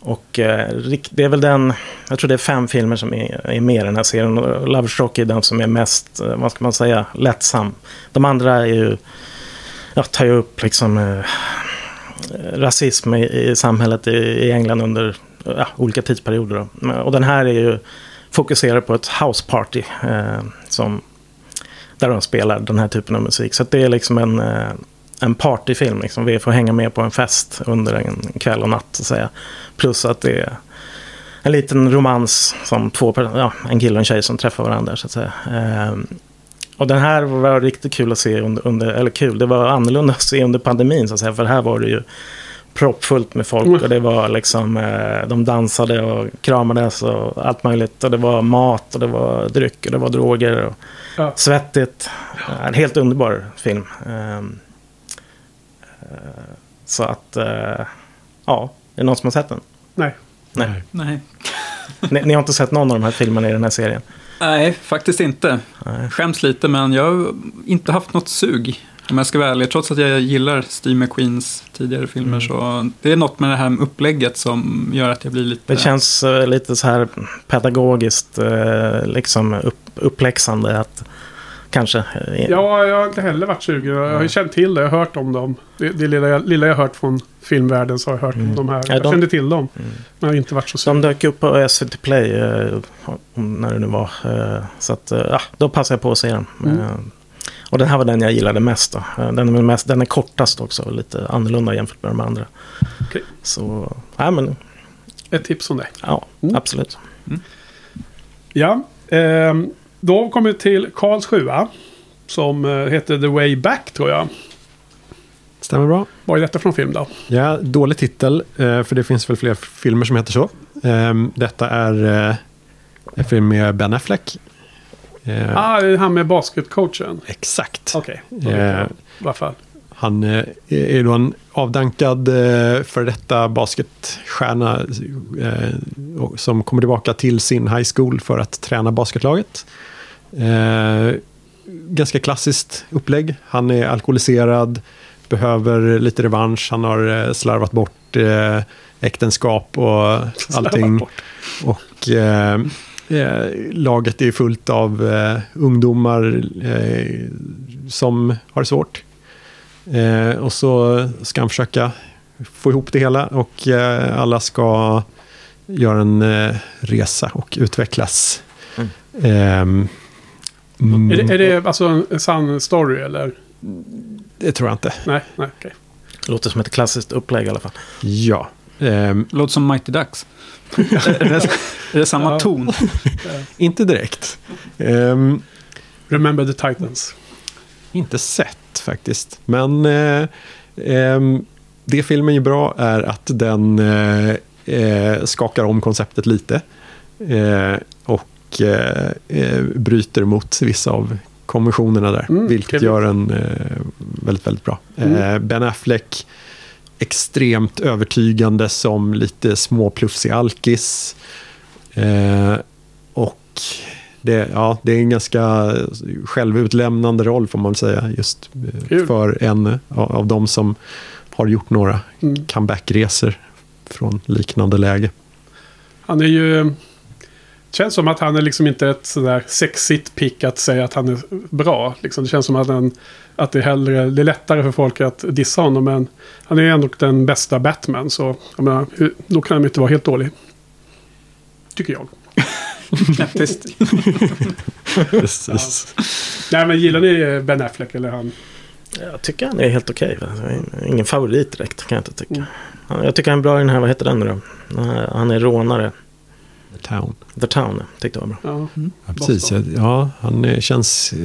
Och eh, det är väl den, jag tror det är fem filmer som är, är med i den här serien. Och Lovers är den som är mest, eh, vad ska man säga, lättsam. De andra är ju, ja, tar ju upp liksom eh, rasism i, i samhället i, i England under ja, olika tidsperioder. Då. Och den här är ju fokuserad på ett house party eh, som, där de spelar den här typen av musik. Så att det är liksom en, eh, en partyfilm. Liksom. Vi får hänga med på en fest under en kväll och natt. Så att säga. Plus att det är en liten romans som två, ja, en kille och en tjej som träffar varandra. Så att säga. Eh, och den här var riktigt kul att se under, under, eller kul, det var annorlunda att se under pandemin så att säga. För här var det ju proppfullt med folk och det var liksom, eh, de dansade och kramades och allt möjligt. Och det var mat och det var dryck och det var droger och Ja. svettigt. En helt underbar film. Ehm, eh, Så att, eh, ja, är det någon som har sett den? Nej. Nej. Nej. Ni, ni har inte sett någon av de här filmerna i den här serien? Nej, faktiskt inte. Nej. Skäms lite, men jag har inte haft något sug. Om jag ska vara ärlig, trots att jag gillar Steve McQueens tidigare filmer så det är något med det här upplägget som gör att jag blir lite... Det känns eh, lite så här pedagogiskt eh, liksom upp, uppläxande att kanske... eh, Ja, jag har inte heller varit sugen. Jag har ju känt till det. Jag har hört om dem. Det, det lilla, jag, lilla jag har hört från filmvärlden så har jag hört om de här. Ja, Jag de- kände till dem. Men jag har inte varit så De sugen. dök upp på SVT Play, eh, när det nu var. Eh, så att, eh, ja, då passade jag på att se den. Mm. Eh, och den här var den jag gillade mest. Då. Eh, Den är, mest, den är kortast också, lite annorlunda jämfört med de andra. Okej. Så, ja men, Ett tips om det. ja, Mm. absolut. Ja. ehm, då kommer vi till Karls sjua. Som eh, heter The Way Back tror jag. Stämmer bra. Vad är detta från film då? Ja, dålig titel, eh, för det finns väl fler filmer som heter så. Ehm, Detta är eh, en film med Ben Affleck. Ah, det är han med basketcoachen. Exakt. Okej, jag Eh, fall. Han är då en avdankad för detta basketstjärna som kommer tillbaka till sin high school för att träna basketlaget. Eh, ganska klassiskt upplägg. Han är alkoholiserad, behöver lite revansch. Han har eh, slarvat bort eh, äktenskap och allting. Och eh, eh, laget är fullt av eh, ungdomar som har det svårt. Och så ska han försöka få ihop det hela och alla ska göra en resa och utvecklas. Mm. Mm, Är det, är det alltså en sann story eller? det tror jag inte. Nej, nej, okej. Låter som ett klassiskt upplägg i alla fall. Ja. Ehm, Låter som Mighty Ducks. är, det, är det samma Ja. ton? inte direkt. Ehm, Remember the Titans. inte sett faktiskt. Men eh, ehm, det filmen är bra är att den eh, eh, skakar om konceptet lite. Och eh, eh, bryter mot vissa av konventionerna där. Mm, vilket trevligt. gör den eh, väldigt, väldigt bra. Mm. Eh, ben Affleck extremt övertygande som lite småplufsig alkis. Eh, och det, ja, det är en ganska självutlämnande roll får man säga. Just Kul. för en av, av de som har gjort några Mm. comebackresor från liknande läge. Han är ju... Känns som att han är liksom inte ett sådär sexigt pick att säga att han är bra. Liksom. Det känns som att, han, att det, är hellre, det är lättare för folk att dissa honom. Men han är ju ändå den bästa Batman. Så jag menar, hur, då kan han inte vara helt dålig. Tycker jag. Knäpptyst. Precis. Nej men gillar ni Ben Affleck eller han? Jag tycker han är helt okej. Ingen favorit direkt kan jag inte tycka. Mm. Ja, Jag tycker han är bra i den här, vad heter den nu då? Han är rånare. The Town. The Town, tyckte jag var bra. Ja. Ja, precis. Ja, ja, han eh, känns... Eh,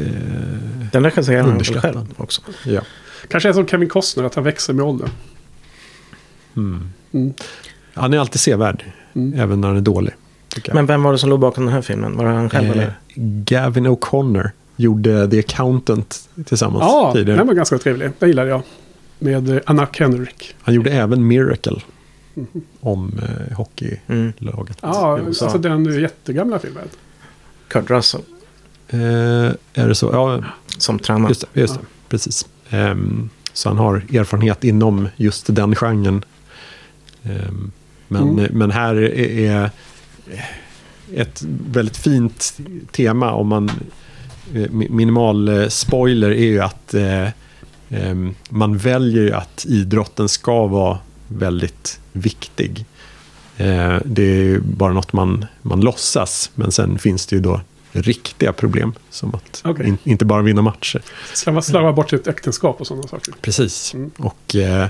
Den regisserar han själv också. ja. Kanske är som Kevin Costner, att han växer med åldern. Mm. Mm. Han är alltid sevärd, Mm. även när han är dålig. Men vem var det som låg bakom den här filmen? Var det han själv Eh, eller? Gavin O'Connor gjorde The Accountant tillsammans Ja, tidigare. den var ganska trevlig. Den gillade jag. Med eh, Anna Kendrick. Han gjorde även Miracle om eh, hockeylaget. Mm. Ja, i USA. alltså den jättegamla filmen. Kurt Russell Eh, är det så? Ja, som tränare. just det. Just det. Precis. Ehm, så han har erfarenhet inom just den genren. Ehm, men, Mm. men här är, är ett väldigt fint tema om man eh, mi- minimal eh, spoiler är ju att eh, ehm, man väljer ju att idrotten ska vara väldigt viktig. Eh, det är ju bara något man, man låtsas, men sen finns det ju då riktiga problem som att Okej. in, inte bara vinna matcher. Slarva, slarva bort sitt äktenskap och sådana saker. Precis. Mm. Och eh,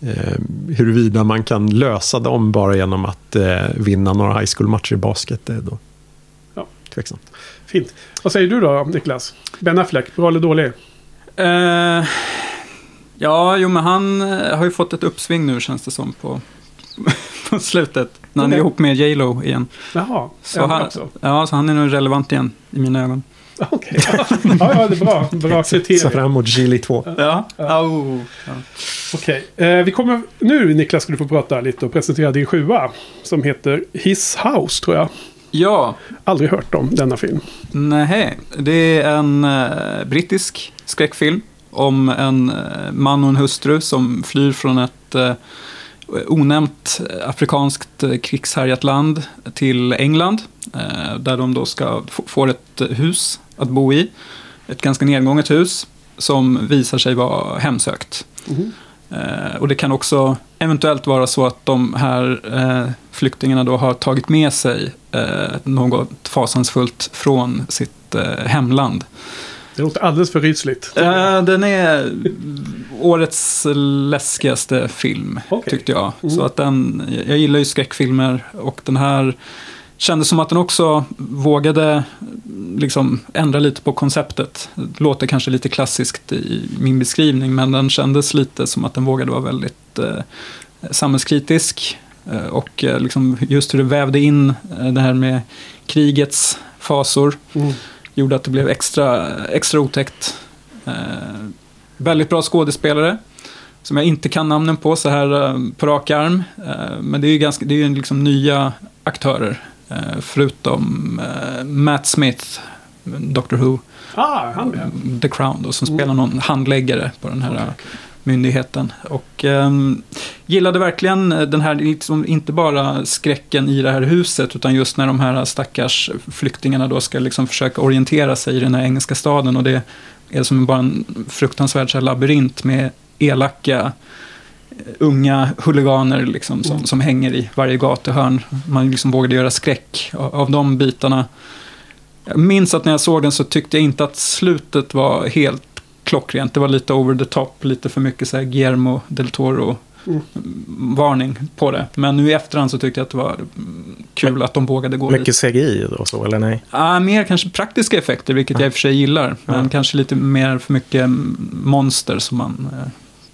eh, huruvida man kan lösa dem bara genom att eh, vinna några high school-matcher i basket, det är då Ja. tveksamt. Fint. Vad säger du då, Niklas? Ben Affleck, bra eller dålig? Eh, ja, jo men han eh, har ju fått ett uppsving nu känns det som på, på slutet. När han är ihop med J Lo igen. Jaha, Så han han, också? ja, så han är nog relevant igen i mina ögon. Okej. ja, ja, det är bra. Bra Se kriterier. fram emot Gili 2. Ja, Au. ja. Okej. Eh, vi kommer... Nu, Niklas, ska du få prata lite och presentera din sjua. Som heter His House, tror jag. ja, Aldrig hört om denna film. nej. Det är en eh, brittisk skräckfilm om en eh, man och en hustru som flyr från ett eh, onämnt eh, afrikanskt krigshärjat land till England. Eh, där de då ska få, ett hus att bo i. Ett ganska nedgånget hus som visar sig vara hemsökt. Eh, och det kan också eventuellt vara så att de här eh, flyktingarna då har tagit med sig något fasansfullt från sitt hemland. Det låter alldeles för rysligt. Eh, den är årets läskigaste film, Okej. tyckte jag. Mm. Så att den, jag gillar ju skräckfilmer och den här kändes som att den också vågade liksom ändra lite på konceptet. Det låter kanske lite klassiskt i min beskrivning, men den kändes lite som att den vågade vara väldigt eh, samhällskritisk. Eh, och eh, liksom just hur det vävde in eh, det här med krigets fasor Mm. Gjorde att det blev extra, extra otäckt. Eh, väldigt bra skådespelare. Som jag inte kan namnen på så här eh, på rak arm. Eh, men det är ju, ganska, det är ju liksom nya aktörer. Eh, förutom eh, Matt Smith, Doctor Who, Ah, han. The Crown då, som Mm. spelar någon handläggare på den här Okej, eh, okej myndigheten. Och eh, gillade verkligen eh, den här, liksom, inte bara skräcken i det här huset, utan just när de här stackars flyktingarna då ska liksom försöka orientera sig i den här engelska staden. Och det är som bara en fruktansvärd så här, labyrint med elaka eh, unga huliganer liksom, som, som hänger i varje gatuhörn. Man liksom vågade göra skräck av, av de bitarna. Jag minns att när jag såg den så tyckte jag inte att slutet var helt klockrent. Det var lite over the top, lite för mycket så här Guillermo del Toro Mm. varning på det. Men nu i efterhand så tyckte jag att det var mm, kul att de vågade gå Mycket lite. CGI och så, eller nej? Ah, mer kanske praktiska effekter, vilket jag i och för sig gillar. Men Ja. kanske lite mer för mycket mm, monster som man eh,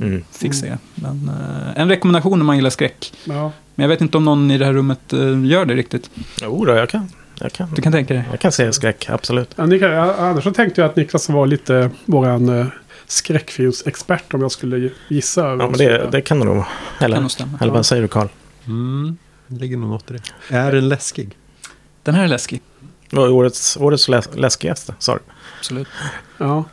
Mm. fick se. Men, eh, en rekommendation om man gillar skräck. Ja. Men jag vet inte om någon i det här rummet eh, gör det riktigt. Jo då, jag kan. Jag kan, Du kan tänka dig? jag kan se skräck, absolut. Ja, ni kan, annars så tänkte jag att Niklas var lite våran eh, skräckfilmsexpert om jag skulle gissa. Ja, men det, det kan det nog vara. Kan Eller, nog stämma. eller vad säger du, Karl? Mm, det ligger nog något i det. Är den läskig? Den här är läskig. Årets, årets läs, läskigaste? Sa du? Absolut. Ja.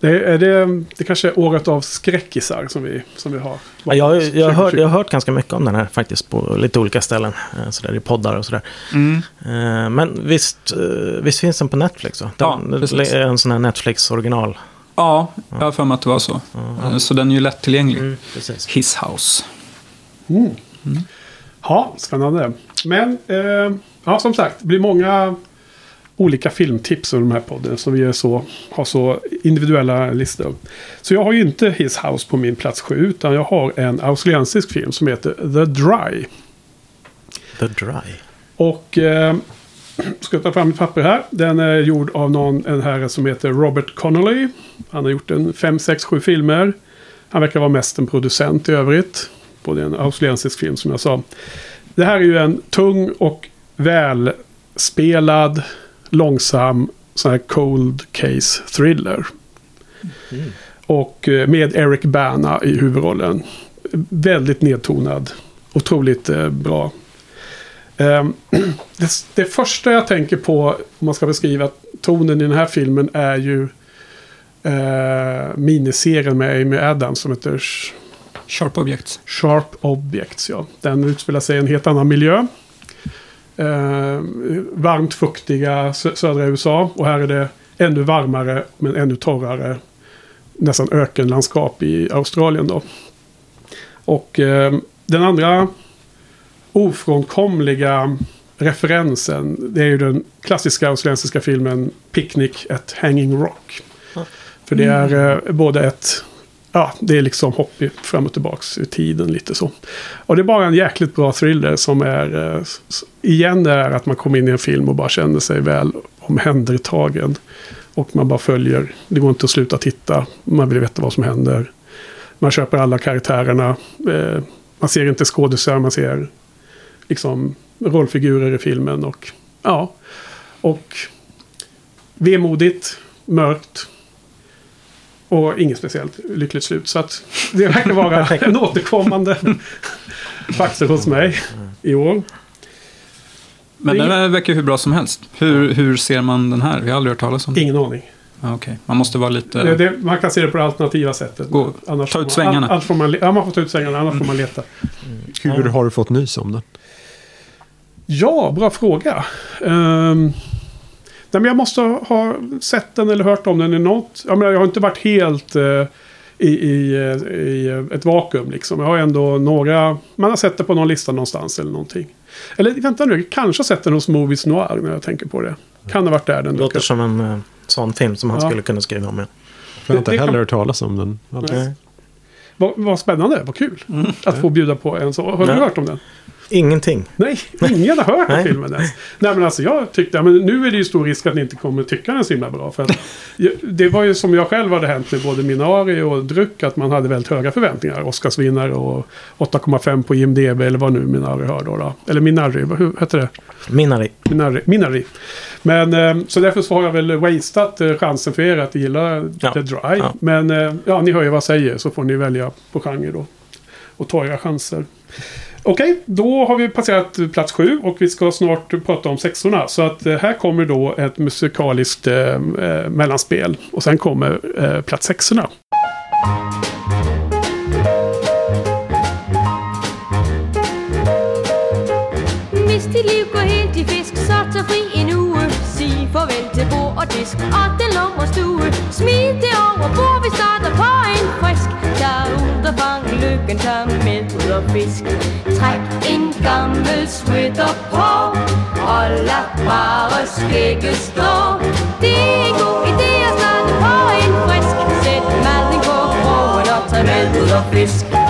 Det, är det, det kanske är året av skräckisar som vi, som vi har. Ja, jag, jag, har hört, 2020. jag har hört ganska mycket om den här faktiskt på lite olika ställen. eh, Sådär, I poddar och sådär. Mm. Eh, Men visst, eh, visst finns den på Netflix? Va? Ja, Den, är en sån här Netflix-original. Ja, jag har för mig att det var så. Eh, Så den är ju lättillgänglig. Mm, precis. His House. Mm. Ja, spännande. Men eh, ja, som sagt, det blir många olika filmtips under de här podden. Så vi är så, har så individuella listor. Så jag har ju inte His House på min plats sju. Utan jag har en australiensisk film som heter The Dry. The Dry. Och eh, ska ta fram mitt papper här. Den är gjord av någon, en herre som heter Robert Connolly. Han har gjort en 5, 6, 7 filmer. Han verkar vara mest en producent i övrigt. På en australiensisk film som jag sa. Det här är ju en tung och välspelad, långsam sån här cold case thriller. Och eh, med Eric Bana i huvudrollen. Väldigt nedtonad. Otroligt eh, bra. Ehm, det, det första jag tänker på om man ska beskriva tonen i den här filmen är ju eh, miniserien med Amy Adams som heter Sh- Sharp Objects. Sharp Objects. Ja. Den utspelar sig i en helt annan miljö. Eh, varmt fuktiga sö- södra USA. Och här är det ännu varmare men ännu torrare. Nästan ökenlandskap i Australien då. Och eh, den andra ofrånkomliga referensen. Det är ju den klassiska australiensiska filmen Picnic at Hanging Rock. För det är eh, både ett... Ja, det är liksom hopp fram och tillbaks i tiden lite så. Och det är bara en jäkligt bra thriller som är... eh, igen det är att man kommer in i en film och bara känner sig väl omhändertagen. Och man bara följer. Det går inte att sluta titta. Man vill veta vad som händer. Man köper alla karaktärerna. Eh, man ser inte skådisar, man ser liksom rollfigurer i filmen. Och ja, och vemodigt, mörkt. Och inget speciellt lyckligt slut. Så att det verkar vara en återkommande faktor hos mig i år. Men den här verkar hur bra som helst. Hur, hur ser man den här? Vi har aldrig hört talas om den. Ingen aning. Ah, Okej, man måste vara lite... Det, det, man kan se det på det alternativa sättet. Gå- annars ta ut man- svängarna. Annars får man, ja, man får ta ut svängarna, annars får man leta. Hur har du fått nys om den? Ja, bra fråga. Um, nej, men jag måste ha sett den eller hört om den i något. Jag, menar, jag har inte varit helt eh, i, i, eh, i ett vakuum. Liksom. Jag har ändå några... Man har sett det på någon lista någonstans eller någonting. Eller vänta nu, jag kanske har sett den hos Movies Noir när jag tänker på det. Kan ha varit där den Det dök låter som en eh, sån film som han Ja. skulle kunna skriva om. Ja. Jag har inte heller hört talas om den. Vad, vad spännande, vad kul. Att få bjuda på en så. Har du hört om den? Ingenting. Nej, ingen har hört Nej. filmen ens. Nej men alltså jag tyckte, ja, men nu är det ju stor risk att ni inte kommer tycka den så himla bra. För att, det var ju som jag själv hade hänt med både Minari och Dryck att man hade väldigt höga förväntningar. Oscarsvinnare och 8,5 på IMDB eller vad nu Minari har då. då. Eller Minari, vad hur heter det? Minari. Minari. Minari. Men eh, så därför så har jag väl wasted eh, chansen för er att gilla Ja. The Dry. Ja. Men eh, ja, ni hör ju vad jag säger så får ni välja på genre då. Och ta era chanser. Okej, då har vi passerat plats sju och vi ska snart prata om sexorna. Så att eh, här kommer då ett musikaliskt eh, eh, mellanspel. Och sen kommer eh, plats sexorna. Bord og disk og den lummer stue Smid det over vi startar på en frisk Tag ud og fang løb lykken med ud og fisk. Træk en gammel sweater på, og lad bare skægget stå. Det er en god idé at starte på en frisk. Sæt maden på krogen og tag med ud og fisk.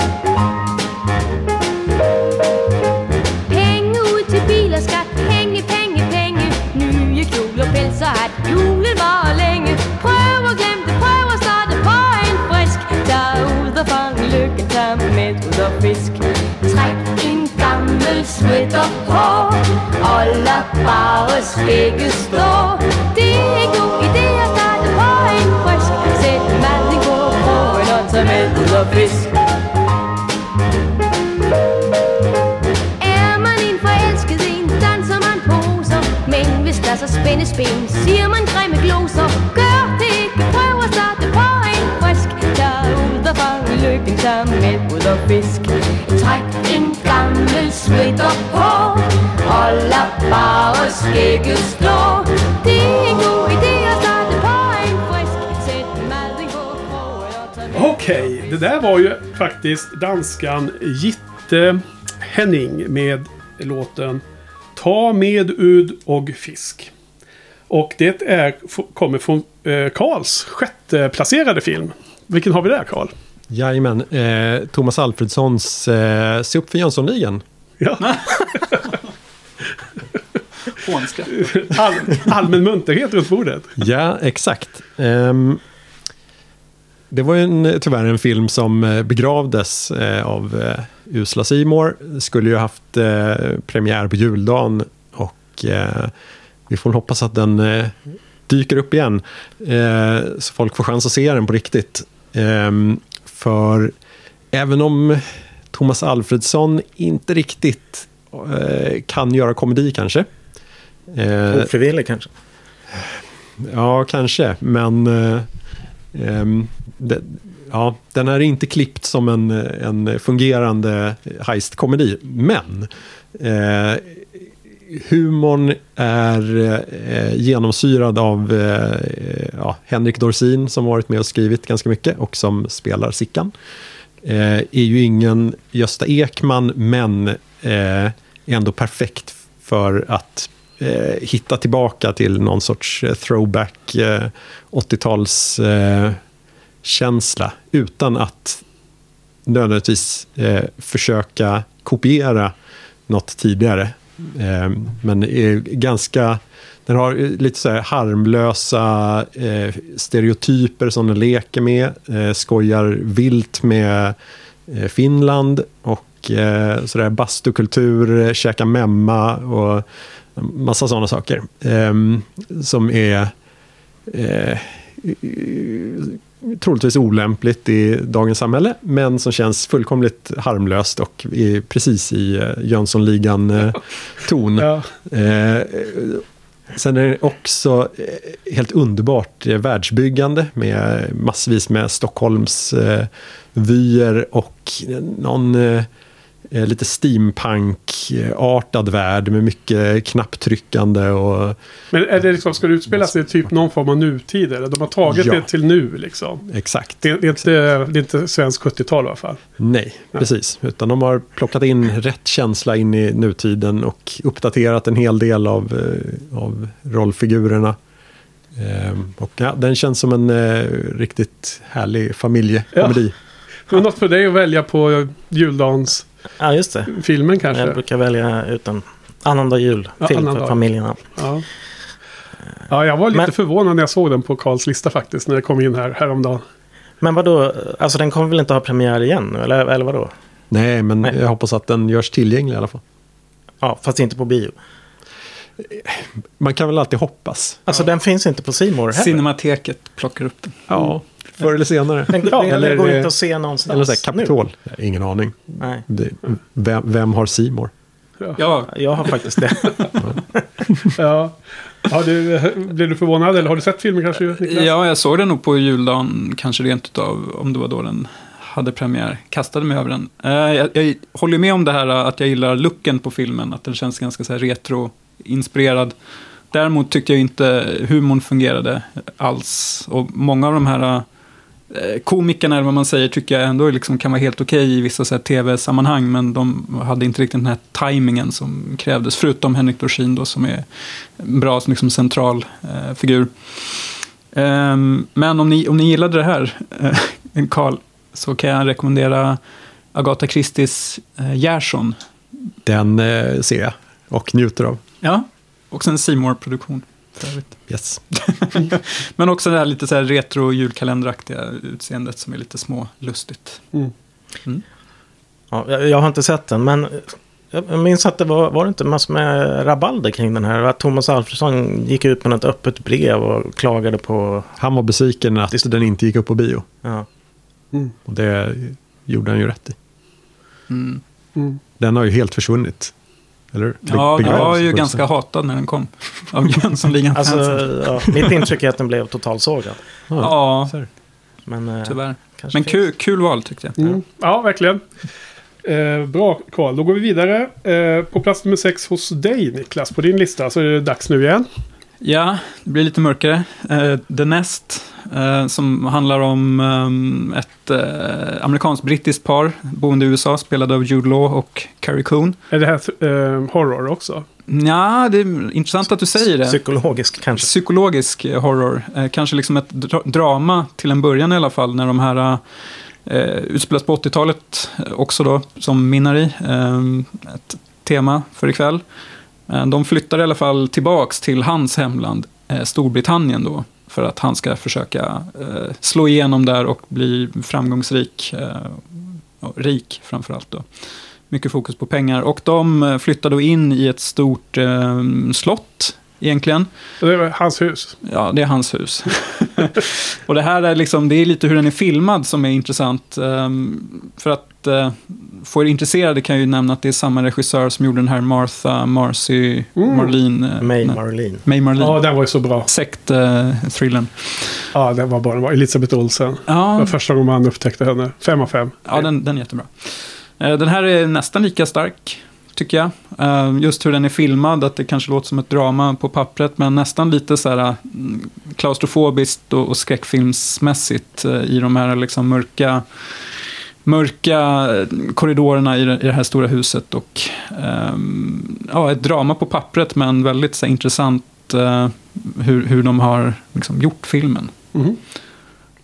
Så att Julen var länge. Prøv och glemme det Prøv at starte på en frisk. Der ut ud og fange lykken Tag med ud og fisk. Træk en gammel sweater på Og lad bare skægget stå Det er en god idé at starte på en frisk. Sæt maden på krogen Og tag med ud og fisk. Hendes ben, siger man grimme gloser Gør det. Ikke, prøv at starte på en frisk. Der er ud og fange lykken, sammen med ud og fisk. Træk en gammel sweater på. Og lad bare skægget stå Det er en god idé at starte på en frisk. Sæt maden på Okej, okay, det där var ju faktiskt danskan Gitte Henning med låten Ta med ud och fisk. Och det är, kommer från eh, Karls sjätte placerade film. Vilken har vi där Karl? Jajamän, eh, Thomas Alfredssons eh, Se upp för Jönssonligan. Ja. Hånska. All, allmän munterhet runt bordet. Ja, exakt. Ehm, det var ju en, tyvärr en film som eh, begravdes eh, av eh, usla Simor. Skulle ju haft eh, premiär på juldagen och eh, vi får hoppas att den eh, dyker upp igen. Eh, så folk får chans att se den på riktigt. Ehm, för även om Thomas Alfredsson inte riktigt eh, kan göra komedi kanske. Eh, Ofrivillig kanske. Ja, kanske. Men eh, ehm, det, ja, den är inte klippt som en, en fungerande heistkomedi. Men eh, humorn är eh, genomsyrad av eh, ja, Henrik Dorsin som varit med och skrivit ganska mycket och som spelar Sickan. Eh, är ju ingen Gösta Ekman, men eh, är ändå perfekt för att eh, hitta tillbaka till någon sorts eh, throwback eh, 80-tals eh, känsla utan att nödvändigtvis eh, försöka kopiera något tidigare. Eh, men är ganska... Den har lite så här harmlösa eh, stereotyper som den leker med. Eh, skojar vilt med eh, Finland och eh, sådär bastukultur, käka memma och massa sådana saker. Eh, som är eh, troligtvis olämpligt i dagens samhälle, men som känns fullkomligt harmlöst och är precis i eh, Jönssonligan-ton. Ja. Eh, sen är det också eh, helt underbart eh, världsbyggande med massvis med Stockholms eh, vyer och någon eh, eh, lite steampunk-artad värld med mycket knapptryckande och Men är det liksom, ska det utspela sig i typ någon form av nutid? Eller de har tagit Ja. det till nu liksom? exakt. Det, det, är, inte, det är inte svensk 70-tal i alla fall. Nej, precis. Utan de har plockat in rätt känsla in i nutiden och uppdaterat en hel del av, eh, av rollfigurerna. Ehm, och ja, den känns som en eh, riktigt härlig familjekomedi. Men något för dig att välja på juldagens Ja, just det. filmen kanske? Jag brukar välja ut en annandag jul Ja, för familjerna. Ja. ja, jag var lite Men- förvånad när jag såg den på Karls lista faktiskt. När jag kom in här häromdagen. Men vad då? Alltså den kommer väl inte ha premiär igen nu? Eller, eller vad då? Nej, men Nej. jag hoppas att den görs tillgänglig i alla fall. Ja, fast inte på bio. Man kan väl alltid hoppas. Alltså den finns inte på More heller. Cinemateket plockar upp den. Ja, förr eller senare. Den, Ja, eller- den går inte att se någonstans. Eller så här, nu. Kapitol. Ingen aning. Nej, Det, vem, vem har Simor? Ja, jag har faktiskt det. Ja. Ja, du, blev du förvånad? Eller har du sett filmen kanske? Niklas? ja, jag såg den nog på juldagen, kanske rent utav, om det var då den hade premiär. Kastade mig över den. Eh, jag, jag håller med om det här att jag gillar looken på filmen, att den känns ganska så här retro-inspirerad. Däremot tyckte jag inte humorn fungerade alls. Och många av de här komikerna, eller vad man säger, tycker jag ändå liksom kan vara helt okej i vissa tv-sammanhang. Men de hade inte riktigt den här tajmingen som krävdes. Förutom Henrik Dorsin då, som är en bra liksom, central eh, figur. Ehm, men om ni, om ni gillade det här, eh, Carl, så kan jag rekommendera Agatha Christies eh, Gerson. Den eh, ser jag och njuter av. Ja, också en C produktion för övrigt. Yes. Men också det här lite så här retro julkalenderaktiga utseendet som är lite små lustigt. Ja, jag, har inte sett den, men jag minns att det var, var det inte massor med rabalder kring den här? Att Thomas Alfredsson gick ut med något öppet brev och klagade på... Han var besviken att den inte gick upp på bio. Ja. Och det gjorde han ju rätt i. Mm. Den har ju helt försvunnit. Eller Ja, den var ju ganska hatad när den kom. Av Jönssonligan Alltså, ja, mitt intryck är att den blev totalsågad. Ja, det. Men, eh, tyvärr. Men kul, kul val tyckte jag. Mm. Ja, verkligen. Eh, bra, Karl. Då går vi vidare. Eh, på plats nummer sex hos dig, Niklas, på din lista, så är det dags nu igen. Ja, det blir lite mörkare. Uh, The Nest, eh, som handlar om ehm, ett uh, amerikanskt-brittiskt par boende i USA, spelade av Jude Law och Carrie Coon. Är det här eh, horror också? Ja, det är intressant att du säger det. Psykologisk kanske. Psykologisk eh, horror. Eh, kanske liksom ett dra- drama till en början i alla fall. När de här eh, utspelas på 80-talet eh, också då, som minnar i. Eh, ett tema för ikväll. Eh, de flyttar i alla fall tillbaks till hans hemland, eh, Storbritannien då. För att han ska försöka eh, slå igenom där och bli framgångsrik. Rik framför rik framförallt då. Mycket fokus på pengar. Och de flyttar då in i ett stort slott egentligen. Det är hans hus. Ja, det är hans hus. och det här är liksom, det är lite hur den är filmad som är intressant. Ehm, för att uh, få er intresserade kan jag ju nämna att det är samma regissör som gjorde den här Martha, Marcy, Mm. Marlene. eh, May nej, Marlene. May Marlene. Ja, den var ju så bra. Sekt-thrillern. Ja, den var bra. Den var Elisabeth Olsen. Det ja, var första gången man upptäckte henne. Fem av fem. ja den, den är jättebra. Eh, den här är nästan lika stark, tycker jag. Eh, just hur den är filmad, att det kanske låter som ett drama på pappret, men nästan lite så här mm, klaustrofobiskt och, skräckfilmsmässigt eh, i de här liksom mörka, mörka korridorerna i det, här stora huset. Och ehm, ja, ett drama på pappret, men väldigt så intressant eh, hur, hur de har liksom, gjort filmen. Mm.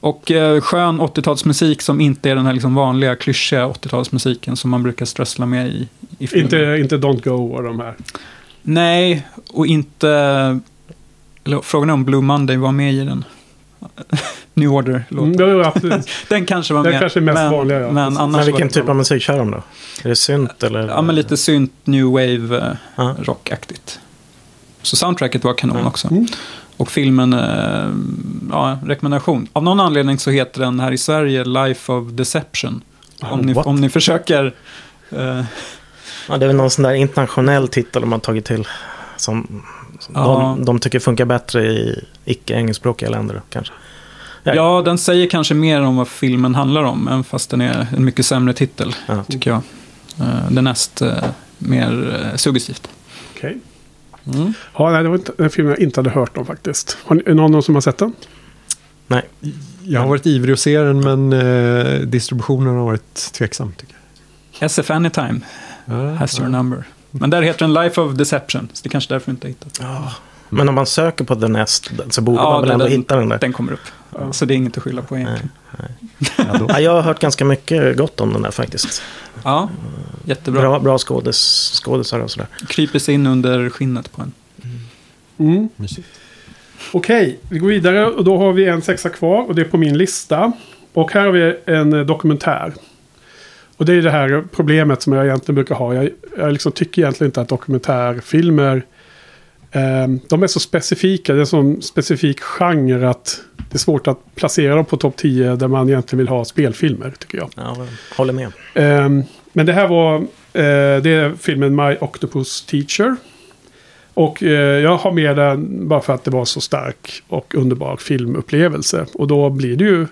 Och eh, skön 80-talsmusik som inte är den här liksom vanliga klyschiga 80-talsmusiken som man brukar strössla med i, i filmen. Inte, inte Don't Go och de här. Nej, och inte... Eller, frågan är om Blue Monday var med i den. New Order-låten. Mm, det var absolut. Den kanske var Den med. kanske är mest men, vanliga, ja. Men annars Men vilken typ av musik kör de då? Är det synt eller? Ja, men lite synt, new wave, eh, Ja. rockaktigt. Så soundtracket var kanon Ja. också. Mm. Och filmen, eh, ja, rekommendation. Av någon anledning så heter den här i Sverige Life of Deception. Om ni, what? om ni försöker... Eh, Ja, det är väl någon sån där internationell titel de har tagit till. Som som Ja. de, de tycker funkar bättre i icke-engelskspråkiga länder kanske. Ja. Ja, den säger kanske mer om vad filmen handlar om, även fast den är en mycket sämre titel, Ja. tycker jag. Uh, den näst eh, mer suggestivt. Okej. Ja, nej, det var en film jag inte hade hört om faktiskt. Har ni, någon som har sett den? Nej, Jag har varit ivrig att se den, men eh, distributionen har varit tveksam. Tycker SF Anytime jag. Ja, has your ja. number. Men där heter den Life of Deception, så det är kanske därför du inte har hittat den. men om man söker på The Nest så borde Ja, man väl den- ändå den- hitta den där. Den kommer upp. Ja. Så det är inget att skylla på egentligen. Ja, då. Ja, jag har hört ganska mycket gott om den där faktiskt. Ja, jättebra. Bra, bra skådis, skådisar och sådär. Kryper sig in under skinnet på en. Mm. Mysigt. Okej, vi går vidare och då har vi en sexa kvar och det är på min lista. Och här har vi en eh, dokumentär. Och det är det här problemet som jag egentligen brukar ha. Jag, jag liksom tycker egentligen inte att dokumentärfilmer eh, de är så specifika. Det är en sån specifik genre att det är svårt att placera dem på topp 10 där man egentligen vill ha spelfilmer, tycker jag. Ja, håller med. Ehm, men det här var eh, det är filmen My Octopus Teacher. Och eh, jag har med den bara för att det var så stark och underbar filmupplevelse. Och då blir det ju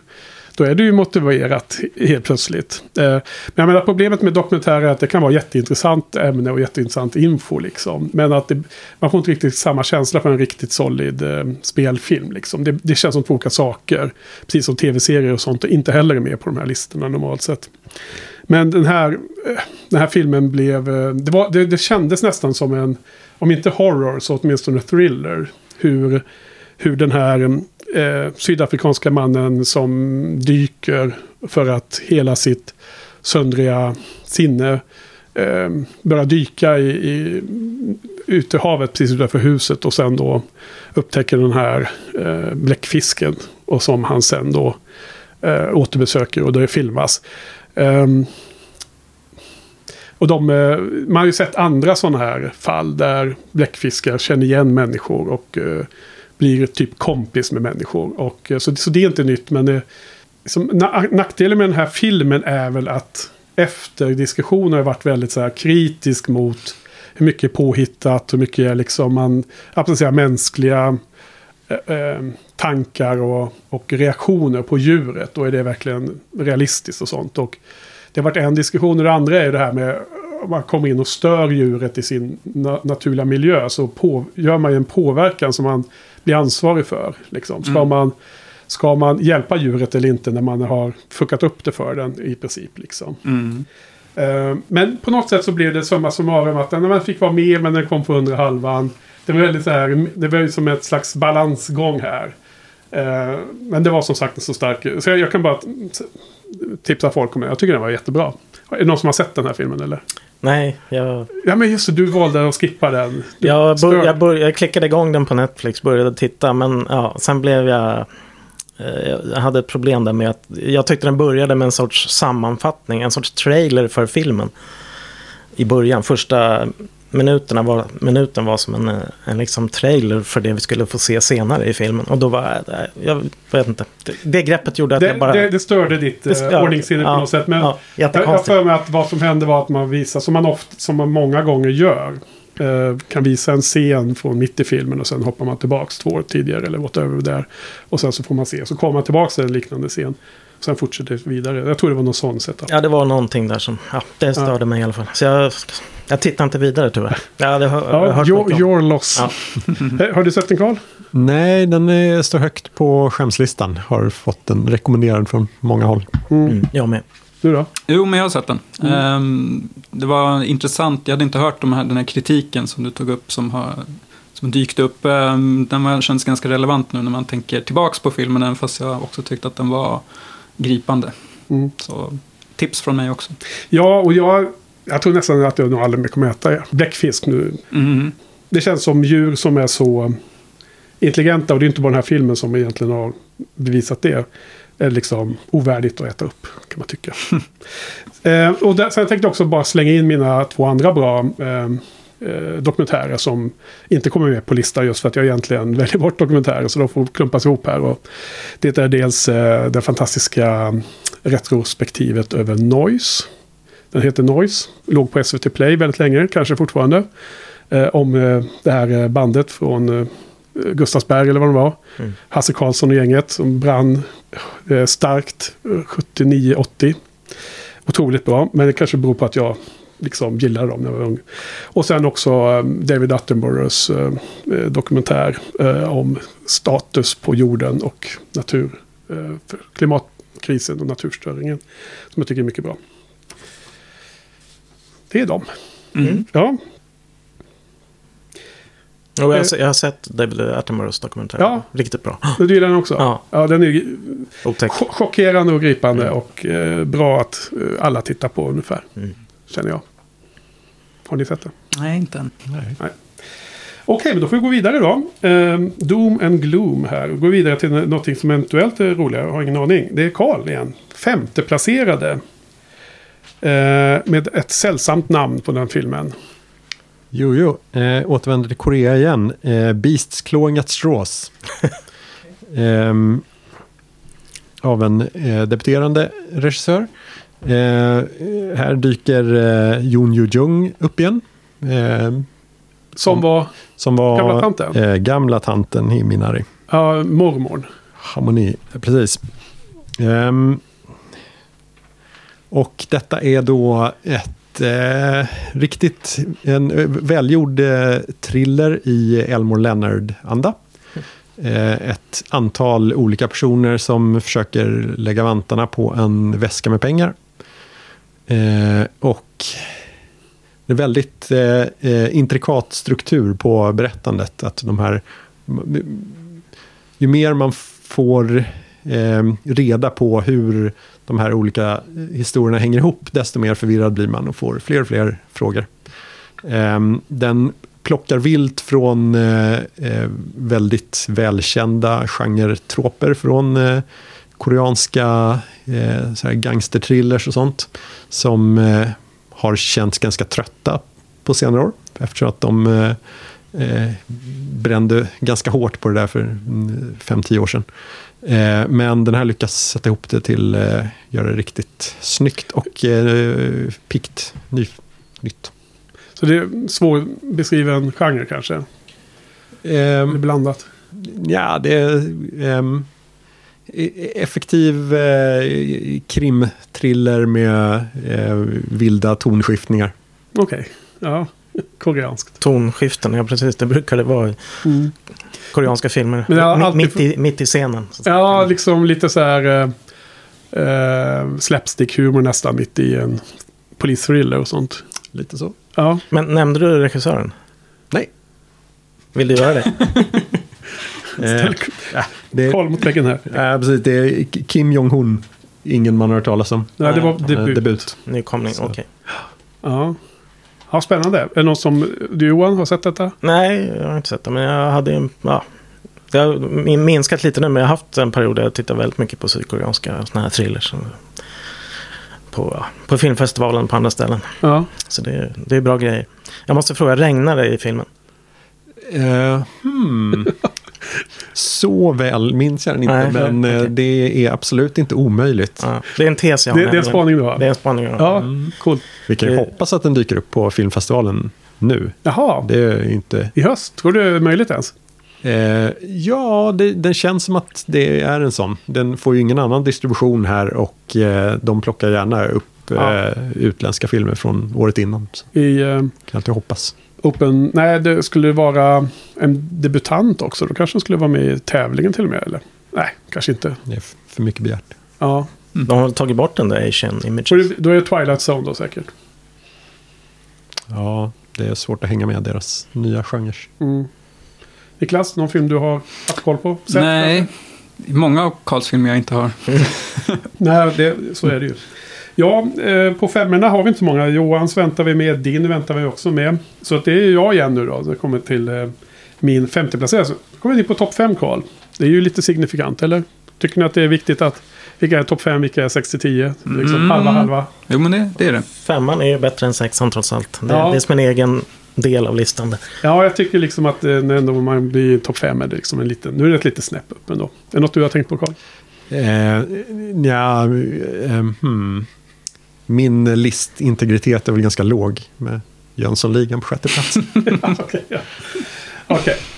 då är det ju motiverat helt plötsligt. Eh, men jag menar problemet med dokumentärer är att det kan vara jätteintressant ämne och jätteintressant info liksom. Men att det, man får inte riktigt samma känsla för en riktigt solid eh, spelfilm liksom. Det, det känns som två olika saker. Precis som tv-serier och sånt inte heller är med på de här listorna normalt sett. Men den här, eh, den här filmen blev... Det, var, det, det kändes nästan som en, om inte horror så åtminstone thriller. Hur, hur den här eh, sydafrikanska mannen som dyker för att hela sitt söndriga sinne eh, börjar dyka i, i, ute i havet precis utanför huset och sen då upptäcker den här eh, bläckfisken och som han sen då eh, återbesöker och det filmas. Ehm, och de, eh, man har ju sett andra sådana här fall där bläckfiskar känner igen människor och eh, blir typ kompis med människor. Och, eh, så, så det är inte nytt, men eh, som, nackdelen med den här filmen är väl att efter diskussioner har jag varit väldigt så här kritisk mot hur mycket påhittat, hur mycket är liksom man, applicerar säga mänskliga eh, eh, tankar och, och reaktioner på djuret. Då är det verkligen realistiskt och sånt. Och det har varit en diskussion och det andra är det här med man kommer in och stör djuret i sin na naturliga miljö så på, gör man ju en påverkan som man blir ansvarig för. Liksom. Ska, man, ska man hjälpa djuret eller inte när man har fuckat upp det för den i princip. Liksom. Mm. Eh, Men på något sätt så blev det summa summarum att den man fick vara med men den kom på under halvan. Det var väldigt så här, det var ju som ett slags balansgång här. Eh, Men det var som sagt en så stark, så jag, jag kan bara tipsa folk om den. Jag tycker den var jättebra. Är det någon som har sett den här filmen eller? Nej, jag, Ja men just det, du valde att skippa den. Du jag, bör, jag, bör, jag klickade igång den på Netflix, började titta, men ja, sen blev jag... eh, Jag hade ett problem där med att jag tyckte den började med en sorts sammanfattning, en sorts trailer för filmen. I början, första minuterna var, minuten var som en, eh, en liksom trailer för det vi skulle få se senare i filmen. Och då var jag, jag vet inte, det, det greppet gjorde att det, jag bara... det, det störde ditt Det- eh, ja, ordningssinne på ja, något sätt. Men ja, jag har för mig att vad som hände var att man visar, som man, ofta, som man många gånger gör. eh, kan visa en scen från mitt i filmen och sen hoppar man tillbaks två år tidigare eller whatever där. Och sen så får man se. Så kommer man tillbaks till en liknande scen. Sen fortsätter det vidare. Jag tror det var någon sån setup. Ja, det var någonting där som, ja, det störde mig i alla fall. Så jag, jag tittar inte vidare tyvärr. Jag hade hör, Ja, hört your, om. your loss. Ja. Eh, Har du sett den Karl? Nej, den är, står högt på skämslistan. Har fått den rekommenderad från många håll. Mm, jag med. Du då? Jo, men jag har sett den. Mm. Ehm, det var intressant. Jag hade inte hört de här, den här kritiken som du tog upp som har som dykt upp. Ehm, den var, känns ganska relevant nu när man tänker tillbaks på filmen, även fast jag också tyckte att den var gripande. Mm. Så tips från mig också. Ja, och jag, jag tror nästan att jag nog aldrig mer kommer äta bläckfisk nu. Mm. Det känns som djur som är så intelligenta. Och det är inte bara den här filmen som egentligen har bevisat det. Är liksom ovärdigt att äta upp, kan man tycka. eh, och där, sen tänkte jag också bara slänga in mina två andra bra eh, eh, dokumentärer som inte kommer med på listan just för att jag egentligen väljer bort dokumentärer. Så de får klumpas ihop här. Och det är dels eh, det fantastiska retrospektivet över Noise. Den heter Noise. Låg på SVT Play väldigt länge, kanske fortfarande. Eh, om eh, det här eh, bandet från eh, Gustavsberg eller vad det var. Mm. Hasse Karlsson och gänget som brann eh, starkt eh, 79-80. Otroligt bra, men det kanske beror på att jag liksom gillade dem när jag var ung. Och sen också eh, David Attenboroughs eh, eh, dokumentär om status på jorden och natur. För klimatkrisen och naturstöringen. Som jag tycker är mycket bra. Det är dem. Mm. Ja, Och jag, har jag har sett David Attenboroughs dokumentär. Ja. Riktigt bra. du gillar den också? Ja, Ja, den är otäck. chockerande och gripande Mm. och eh, bra att alla tittar på ungefär. Mm. Känner jag. Har ni sett den? Nej, inte än. Okej, men då får vi gå vidare då. Eh, Doom and Gloom här. Gå vidare till något som eventuellt är roligare. Jag har ingen aning. Det är Karl igen. Femteplacerade. Eh, med ett sällsamt namn på den filmen. Jo, jo. Eh, återvänder till Korea igen. Eh, Beasts Clawing at Straws. Ehm, av en eh, debuterande regissör. Eh, här dyker eh, Yoon Yoo Jung upp igen. Eh, Som var som var Gamla tanten? Eh, gamla tanten i Minari. ja, mormorn. Harmoni, eh, precis. Ehm, och detta är då ett eh, riktigt en välgjord eh, thriller i Elmore Leonard-anda. Eh, ett antal olika personer som försöker lägga vantarna på en väska med pengar. Eh, och det är väldigt eh, eh, intrikat struktur på berättandet. Att de här, ju mer man får eh, reda på hur de här olika historierna hänger ihop, desto mer förvirrad blir man och får fler och fler frågor. Eh, den plockar vilt från eh, eh, väldigt välkända genretroper från eh, koreanska eh, så här gangsterthrillers och sånt. Som eh, har känts ganska trötta på senare år. Eftersom att de eh, eh, brände ganska hårt på det där för 5-10 år sedan. Eh, men den här lyckas sätta ihop det till eh, göra det riktigt snyggt och eh, pikt ny, nytt. Så det är svårbeskriven genre kanske? Eh, blandat? ja, det är ehm, e- effektiv eh, krimthriller med eh, vilda tonskiftningar. Okej, ja. Koreanskt. Tonskiften, ja precis. Det brukar det vara i koreanska filmer. Men Mi- alltid mitt, i, mitt i scenen. Ja, liksom lite så här eh, eh, slapstick-humor nästan mitt i en polisthriller och sånt. Lite så. Ja, Men nämnde du regissören? Nej. Vill du göra det? Eh, ja, det, koll mot väggen här. ja, precis, det är Kim Jong-Un. Ingen man har hört talas om. Nej, det var debut. debut. Nykomling, okej. Ja. ja, spännande. Är det någon som du Johan har sett detta? Nej, jag har inte sett det. Men jag hade ju... Ja, det har min- minskat lite nu, men jag har haft en period där jag tittar väldigt mycket på sydkoreanska såna här thrillers. På, ja, på filmfestivalen på andra ställen. Ja. Så det, det är bra grejer. Jag måste fråga, regnar det i filmen? Eh, hmm. Så väl minns jag den inte, Nej, men eh, okej. det är absolut inte omöjligt. Ja, det är en tes jag har Det, det är en spaning du har? Det är en spaning jag har. Ja, coolt. Vi kan ju Det- hoppas att den dyker upp på filmfestivalen nu. Jaha, Det är inte... i höst? Tror du det är möjligt ens? Eh, ja, det, den känns som att det är en sån. Den får ju ingen annan distribution här och eh, de plockar gärna upp Ja. eh, utländska filmer från året innan. Så I eh, kan jag alltid hoppas. Open... Nej, det skulle vara en debutant också. Då kanske den skulle vara med i tävlingen till och med, eller? Nej, kanske inte. Det är för mycket begärt. Ja, De har tagit bort den där Asian images. det, då är det Twilight Zone då säkert. Ja, det är svårt att hänga med deras nya genrer. Mm. Niklas, någon film du har haft koll på? Sett, Nej, kanske? många av Karls filmer jag inte har. Nej, det, så är det ju. Ja, eh, på femmorna har vi inte så många. Johans väntar vi med, din väntar vi också med. Så att det är jag igen nu då. Det kommer till eh, min femteplacerare. Så kommer vi in på topp fem, Karl. Det är ju lite signifikant, eller? Tycker ni att det är viktigt att vilka är topp fem, vilka är 6-10? Liksom Mm. halva, halva. Jo, men det, det är det. Femman är ju bättre än sexan trots allt. Det, Ja. det är som en egen del av listan. Ja, jag tycker liksom att eh, när ändå man blir topp fem är det liksom en liten... Nu är det ett litet snäpp upp ändå. Är det något du har tänkt på, Karl? Eh, ja, eh, hmm. Min listintegritet är väl ganska låg med Jönssonligan på sjätte plats. Okej.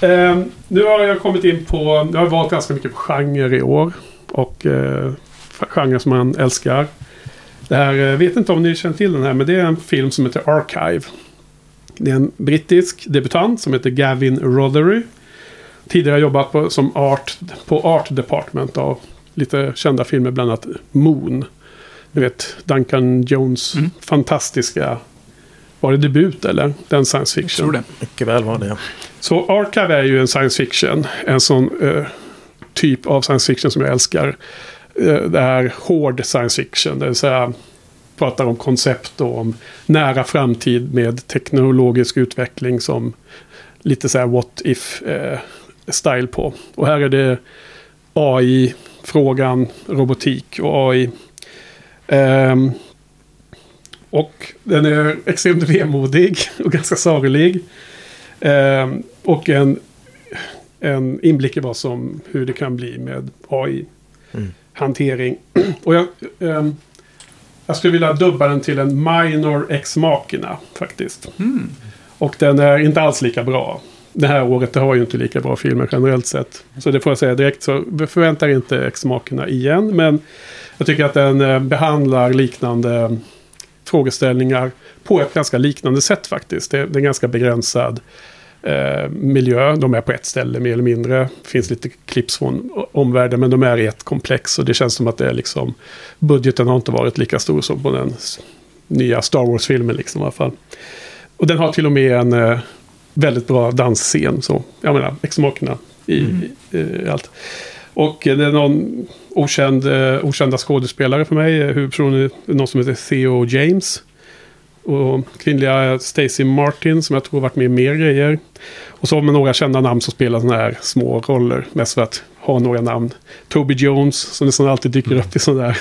ja. Ehm, nu har jag kommit in på... Jag har valt ganska mycket på genre i år. Och eh, genre som man älskar. Det här, eh, jag vet inte om ni känner till den här, men det är en film som heter Archive. Det är en brittisk debutant som heter Gavin Rothery. Tidigare jobbat på, som art på Art Department av lite kända filmer, bland annat Moon. Du vet, Duncan Jones Mm. fantastiska... Var det debut eller? Den science Jag fiction. tror det. Mycket väl var det. Så Archive är ju en science fiction. En sån eh, typ av science fiction som jag älskar. Eh, det är hård science fiction. Det vill säga pratar om koncept och om nära framtid med teknologisk utveckling som lite så här what if eh, style på. Och här är det AI-frågan, robotik och AI. Ehm, och den är extremt vemodig och ganska sorglig. Ehm, och en, en inblick i vad som, hur det kan bli med AI-hantering. Och jag, ehm, jag skulle vilja dubba den till en minor ex machina faktiskt. Mm. Och den är inte alls lika bra det här året det har ju inte lika bra filmer generellt sett. Så det får jag säga direkt. Så förväntar inte X-makerna igen. Men jag tycker att den eh, behandlar liknande frågeställningar på ett ganska liknande sätt faktiskt. Det, det är en ganska begränsad eh, miljö. De är på ett ställe mer eller mindre. Det finns lite klipps från omvärlden men de är i ett komplex. Och det känns som att det är liksom... Budgeten har inte varit lika stor som på den nya Star Wars-filmen liksom i alla fall. Och den har till och med en eh, väldigt bra dansscen. Så jag menar, X-makerna i, i, i allt. Och eh, det är någon okänd, eh, okända skådespelare för mig. Eh, Huvudpersonen är någon som heter Theo James. Och kvinnliga Stacey Martin som jag tror varit med i mer grejer. Och så har man några kända namn som spelar sådana här små roller. Mest för att ha några namn. Toby Jones som nästan alltid dyker upp i sådana där.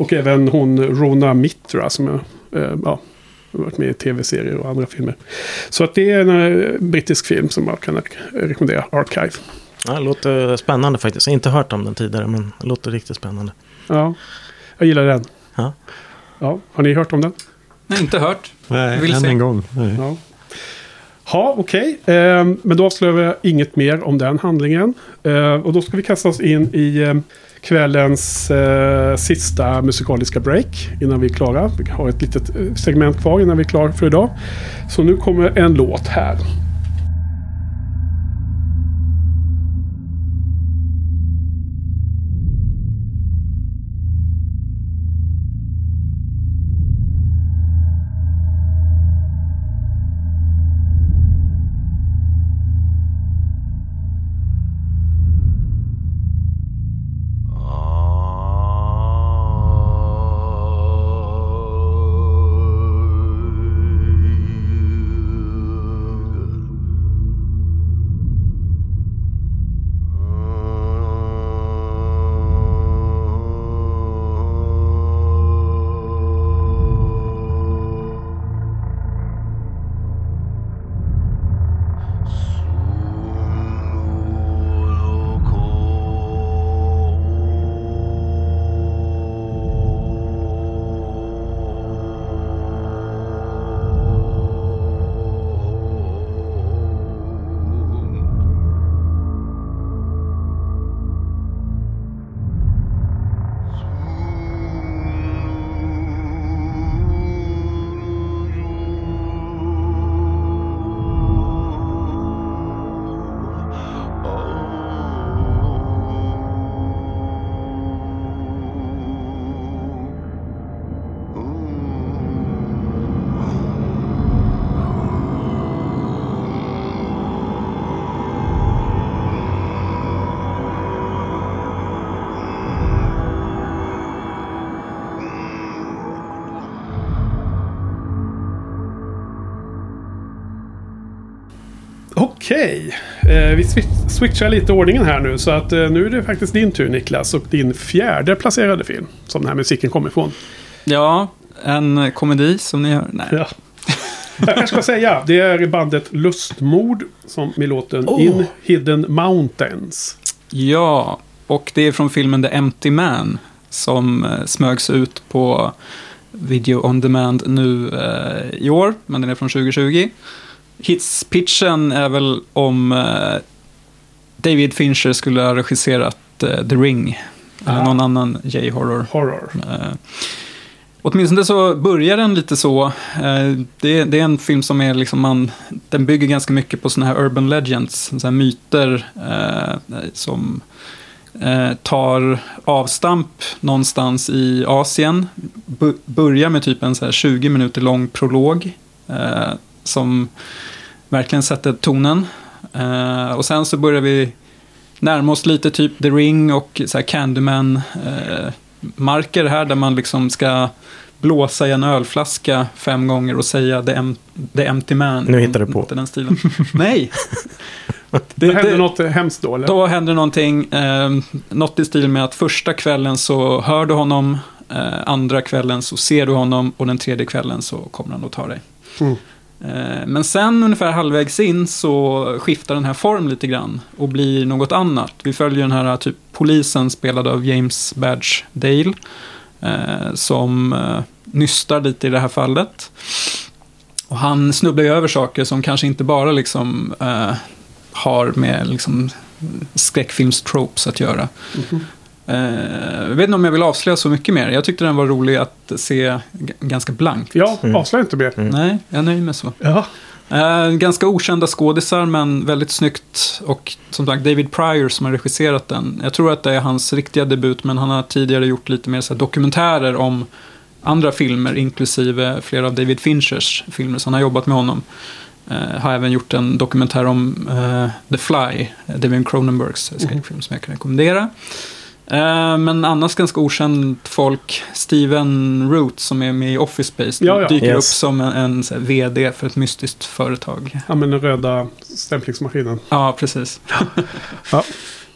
Och även hon Rona Mitra som jag, eh, ja, varit med i tv-serier och andra filmer. Så att det är en eh, brittisk film som jag kan rekommendera. Archive. Ja, det låter spännande faktiskt. Jag har inte hört om den tidigare, men det låter riktigt spännande. Ja, jag gillar den. Ja. Ja, har ni hört om den? Nej, inte hört. Nej, Vill än se. en gång. Nej. Ja. Ja, okej. Ehm, men då avslöjar jag inget mer om den handlingen. Ehm, och då ska vi kasta oss in i ehm, kvällens eh, sista musikaliska break innan vi är klara. Vi har ett litet eh, segment kvar innan vi är klara för idag. Så nu kommer en låt här. Okej, eh, vi swi- switchar lite ordningen här nu. Så att eh, nu är det faktiskt din tur Niklas. Och din fjärde placerade film. Som den här musiken kommer ifrån. Ja, en komedi som ni hör. Nej. Ja. Jag kanske ska säga, det är bandet Lustmord som med låten Oh. In Hidden Mountains. Ja, och det är från filmen The Empty Man som eh, smögs ut på Video On Demand nu eh, i år, men den är från 2020. Hitspitchen är väl om eh, David Fincher skulle ha regisserat eh, The Ring, eller Ah. någon annan J-horror. Horror. Eh, åtminstone så börjar den lite så. Det, är en film som är liksom man, den bygger ganska mycket på sådana här urban legends, såna här myter som tar avstamp någonstans i Asien. Börjar med typ en så här 20 minuter lång prolog som verkligen sätter tonen. Eh, och sen så börjar vi närma oss lite typ The Ring och så här Candyman eh, marker här där man liksom ska blåsa i en ölflaska fem gånger och säga the, em the empty man. Nu hittar du på. Inte den stilen. Nej. Det, hände något hemskt då eller? Då händer någonting, eh, något i stil med att första kvällen så hör du honom, eh, andra kvällen så ser du honom och den tredje kvällen så kommer han och tar dig. Mm. Eh, men sen ungefär halvvägs in så skiftar den här form lite grann och blir något annat. Vi följer den här eh, typ polisen spelad av James Badge Dale eh, som nystar lite i det här fallet. Och han snubblar ju över saker som kanske inte bara liksom har med liksom, skräckfilmstropes att göra. Eh, jag vet inte om jag vill avslöja så mycket mer. Jag tyckte den var rolig att se ganska blankt. Ja, avslöja inte mer. Nej, jag nöjer mig så. Ja. Eh, ganska okända skådisar, men väldigt snyggt. Och som sagt, David Pryor som har regisserat den. Jag tror att det är hans riktiga debut, men han har tidigare gjort lite mer så här, dokumentärer om andra filmer, inklusive flera av David Finchers filmer, så han har jobbat med honom. Eh, har även gjort en dokumentär om eh, The Fly, eh, David Cronenbergs skräckfilm som jag kan rekommendera. Eh, men annars ganska okänt folk. Steven Root som är med i Office Space Ja, ja. dyker Yes. upp som en, en så här, vd för ett mystiskt företag. ja, men den röda stämplingsmaskinen. Ja, precis. Ja.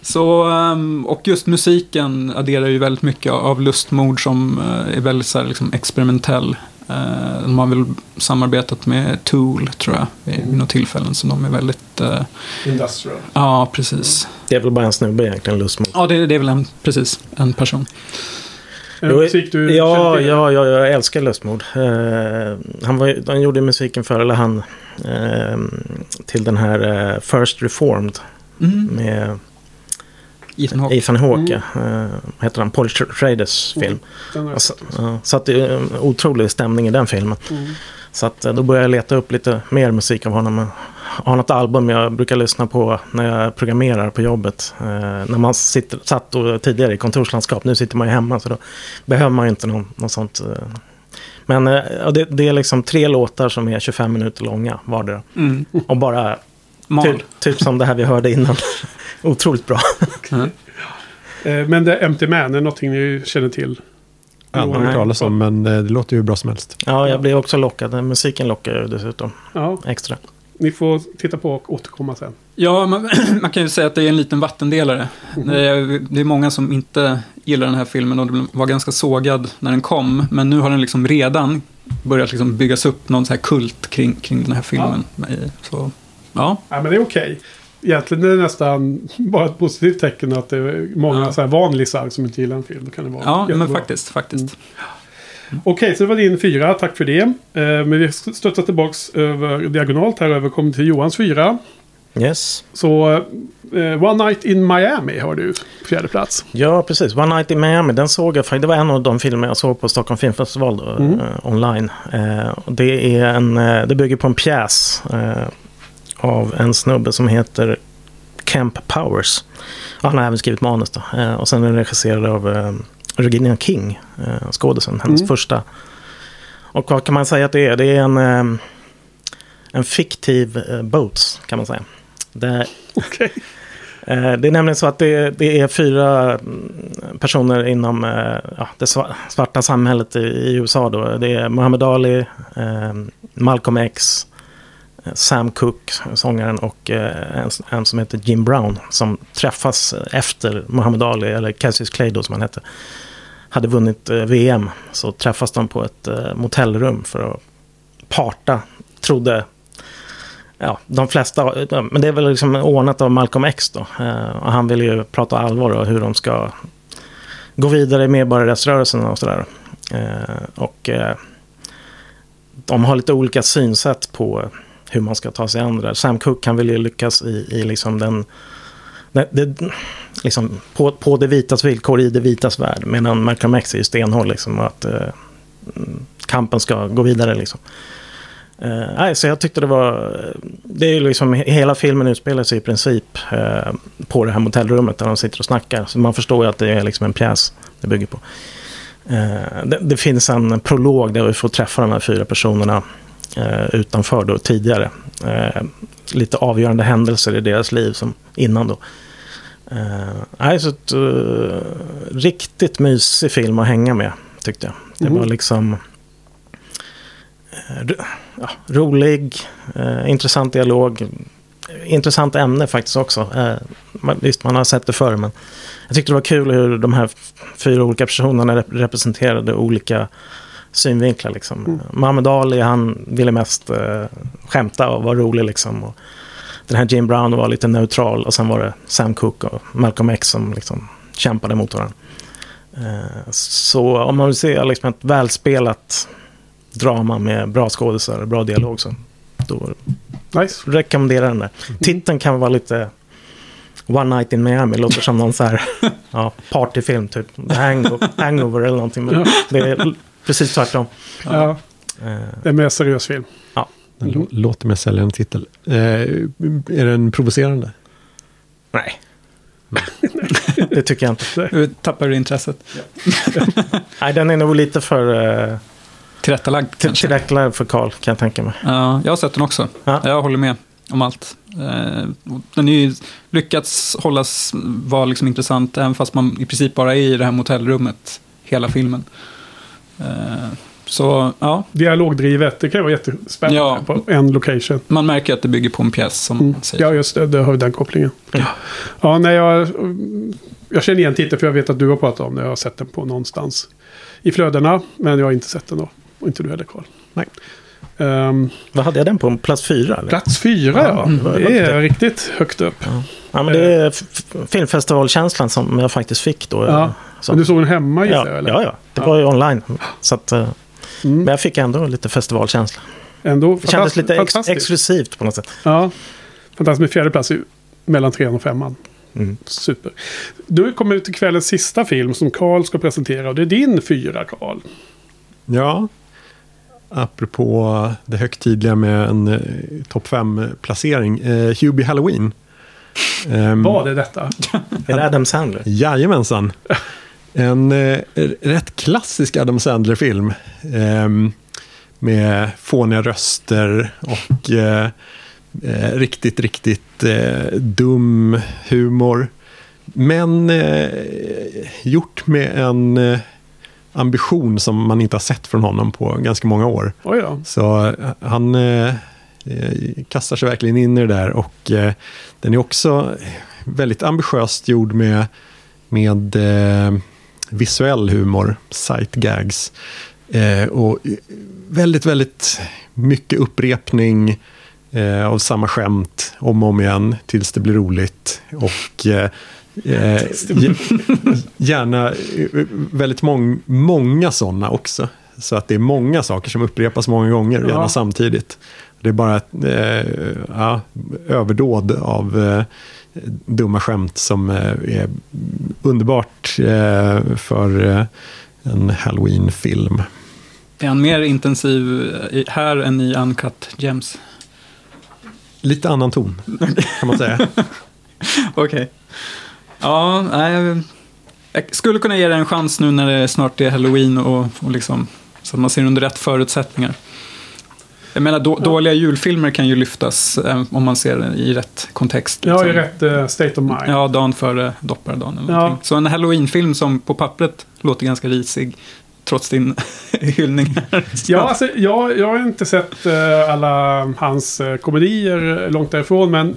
Så, ehm, och just musiken adderar ju väldigt mycket av lustmord som eh, är väldigt så här, liksom, experimentell. Eh, De har väl samarbetat med Tool, tror jag, vid vid något tillfällen. Så de är väldigt... eh, Industrial. Ja, precis. Det är väl bara en snubbe egentligen, lustmord. Ja, det, det är väl en, precis, en person. En Jo, musik du ja, ja, ja, jag älskar lustmord. Eh, han, var, han gjorde musiken för, eller han, eh, till den här eh, First Reformed Mm. med Ethan Hawke. Ethan Hawke. Eh, vad heter han? Paul Schraders film. Den har jag Alltså, så att det är en otrolig stämning i den filmen. Mm. Så att eh, då började jag leta upp lite mer musik av honom. Jag har något album jag brukar lyssna på när jag programmerar på jobbet. Eh, när man sitter, satt då tidigare i kontorslandskap. Nu sitter man ju hemma så då behöver man ju inte någon, något sånt. Men eh, det, det är liksom tre låtar som är 25 minuter långa vardera. Mm. Och bara Mal. typ, typ som det här vi hörde innan. Otroligt bra. Mm. Eh, Men det är Empty Man är någonting ni känner till? Aldrig hört talas om, men eh, det låter ju bra som helst. Ja, jag blev också lockad. Musiken lockar ju dessutom Ja, extra. ni får titta på och återkomma sen. Ja, man, man kan ju säga att det är en liten vattendelare. Det, är, det är många som inte gillar den här filmen och den var ganska sågad när den kom. Men nu har den liksom redan börjat liksom byggas upp någon så här kult kring, kring den här filmen. Så, ja. Ja, men det är okej. Egentligen är det nästan bara ett positivt tecken att det är många Ja. så här vanlisar som inte gillar en film. Då kan det vara ja, men jättebra. faktiskt. faktiskt. Okej, så det var din fyra. Tack för det. Eh, Men vi stöttar tillbaks över diagonalt här över. Kommer till Johans fyra. Yes. Så eh, One Night in Miami har du fjärde plats. Ja, precis. One Night in Miami, den såg jag faktiskt. Det var en av de filmer jag såg på Stockholm Filmfestival då, Mm. eh, online. Eh, det, är en, eh, det bygger på en pjäs eh, av en snubbe som heter Kemp Powers. Och han har även skrivit manus då. Eh, och sen är den regisserad av eh, Regina King, eh, skådisen, hennes Mm. första. Och vad kan man säga att det är? Det är en, en fiktiv eh, boats, kan man säga. Det. Eh, Det är nämligen så att det, det är fyra mm, personer inom ja, det sva- svarta samhället i, i USA. Då. Det är Muhammad Ali, Malcolm X, Sam Cooke, sångaren och eh, en, en som heter Jim Brown som träffas efter Muhammad Ali, eller Cassius Clay då som han hette, hade vunnit eh, VM. Så träffas de på ett eh, motellrum för att parta, trodde ja, de flesta, men det är väl liksom ordnat av Malcolm X då. Och han vill ju prata allvar och hur de ska gå vidare i medborgarrättsrörelsen och sådär. Och de har lite olika synsätt på hur man ska ta sig an det där. Sam Cooke han vill ju lyckas i, i liksom den, det, liksom på, på det vitas villkor i det vitas värld. Medan Malcolm X är ju stenhård liksom att eh, kampen ska gå vidare liksom. Eh, så jag tyckte det var... Det är ju liksom, hela filmen utspelar sig i princip eh, på det här motellrummet där de sitter och snackar. Så man förstår ju att det är liksom en pjäs det bygger på. Eh, det, det finns en prolog där vi får träffa de här fyra personerna utanför då tidigare. Eh, lite avgörande händelser i deras liv som innan då. Eh, så ett, eh, riktigt mysig film att hänga med tyckte jag. Det Mhm. var liksom eh, ja, rolig, eh, intressant dialog. Intressant ämne faktiskt också. Eh, man, visst, man har sett det förr, men jag tyckte det var kul hur de här fyra olika personerna rep- representerade olika synvinklar. Liksom. Mm. Muhammad Ali, han ville mest eh, skämta och vara rolig. Liksom. Och den här Jim Brown var lite neutral och sen var det Sam Cooke och Malcolm X som liksom kämpade mot varandra. Eh, så om man vill se liksom ett välspelat drama med bra skådisar och bra dialog så då, Nice. rekommendera den där. Titeln kan vara lite One Night in Miami. Låter som någon så här ja, partyfilm, typ Hangover, hangover eller någonting. Men det är precis tvärtom. Ja, Eh, det är en mer seriös film. Den lå- låter mer säljande titel. Eh, är den provocerande? nej. det tycker jag inte. Nu tappar du intresset. Nej, den är nog lite för uh, Tillrättalagd tillrättalagd för Karl, kan jag tänka mig. Ja, jag har sett den också. Ja. Jag håller med om allt. Den har ju lyckats hållas, vara liksom intressant, även fast man i princip bara är i det här motellrummet hela filmen. Eh, Så ja, Dialogdrivet, det kan ju vara jättespännande Ja. på en location. man märker att det bygger på en pjäs som Mm. man säger. Ja, just det. Det har ju den kopplingen. Ja. Ja, nej, jag, jag känner igen titeln för jag vet att du har pratat om den. Jag har sett den på någonstans i flödena. Men jag har inte sett den då. Och inte du heller, Karl. Nej. Ehm, Vad hade jag den på? Plats fyra? Eller? plats fyra, ja. Mm, det Det är riktigt högt upp. Ja, men det är filmfestivalkänslan som jag faktiskt fick då. Ja. Så. Men du såg den hemma gissar ja? Eller? ja, ja, det Ja. var ju online. Så att, eh, Mm. Men jag fick ändå lite festivalkänsla. Ändå Det kändes lite ex- exklusivt på något sätt. Ja, fantastiskt med fjärde plats mellan trean och femman. Mm. Super. Du kommer vi till kvällens sista film som Karl ska presentera. Och det är din fyra, Karl. Ja. Apropå det högtidliga med en eh, topp 5-placering. Eh, Hubie Halloween. Um, Vad är detta? Är det Adam Sandler? Jajamensan. En eh, rätt klassisk Adam Sandler-film. ehm, med fåniga röster och eh, eh, riktigt, riktigt eh, dum humor. Men eh, gjort med en eh, ambition som man inte har sett från honom på ganska många år. Oj då. Så eh, han eh, eh, kastar sig verkligen in i det där och eh, den är också väldigt ambitiöst gjord med, med eh, visuell humor, sight gags. Eh, och väldigt, väldigt mycket upprepning eh, av samma skämt om och om igen tills det blir roligt. Och eh, eh, gärna eh, väldigt mång, många sådana också. Så att det är många saker som upprepas många gånger, gärna Ja. samtidigt. Det är bara ett eh, ja, överdåd av dumma skämt som är underbart eh, för eh, en halloween-film. Är han mer intensiv i, här än i Uncut Gems? Lite annan ton, kan man säga. Okej. Ja, nej, jag skulle kunna ge det en chans nu när det snart är halloween och, och liksom, så att man ser under rätt förutsättningar. Jag menar, då, dåliga julfilmer kan ju lyftas eh, om man ser det i rätt kontext. Jag har ju liksom. rätt eh, state of mind. Ja, dagen före dopparedagen Ja. Så en halloweenfilm som på pappret låter ganska risig, trots din hyllning här. Ja, alltså, jag, jag har inte sett eh, alla hans eh, komedier långt därifrån. Men,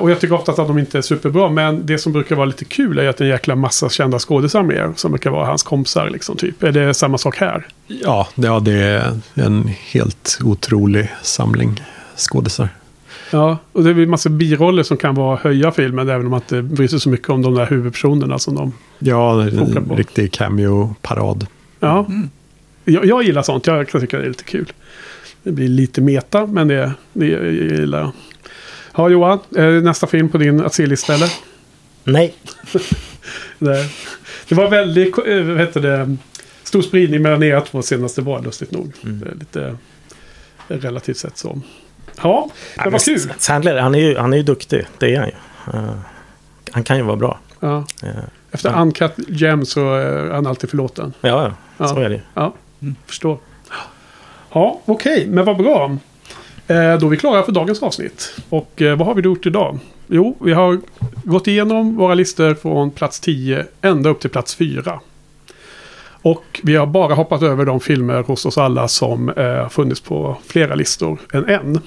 och jag tycker ofta att de inte är superbra. Men det som brukar vara lite kul är att en jäkla massa kända skådisar med. Som brukar vara hans kompisar. Liksom, typ. Är det samma sak här? Ja, det, ja, det är en helt otrolig samling skådisar. Ja, och det är massa biroller som kan vara höja filmen. Även om man inte bryr sig så mycket om de där huvudpersonerna som de... Ja, en riktig cameo-parad. Ja, jag, jag gillar sånt. Jag kan tycka det är lite kul. Det blir lite meta, men det, det jag gillar jag. Ja, Johan. är det Nästa film på din att se-lista eller? Nej. Det, det var väldigt, eh, vad heter det, stor spridning mellan era två senaste val, lustigt nog. Det är lite eh, relativt sett så. Ja, det var kul. Sandler, han är ju, han är ju duktig. Det är han ju. Eh, han kan ju vara bra. Ja. Eh, Efter Ja. Uncut Gem så är han alltid förlåten. ja, ja, Ja. så är det ju. Ja, förstår. Ja, okej, men vad bra. Eh, då är vi klara för dagens avsnitt. Och eh, vad har vi gjort idag? Jo, vi har gått igenom våra listor från plats 10 ända upp till plats 4. Och vi har bara hoppat över de filmer hos oss alla som eh, funnits på flera listor än en.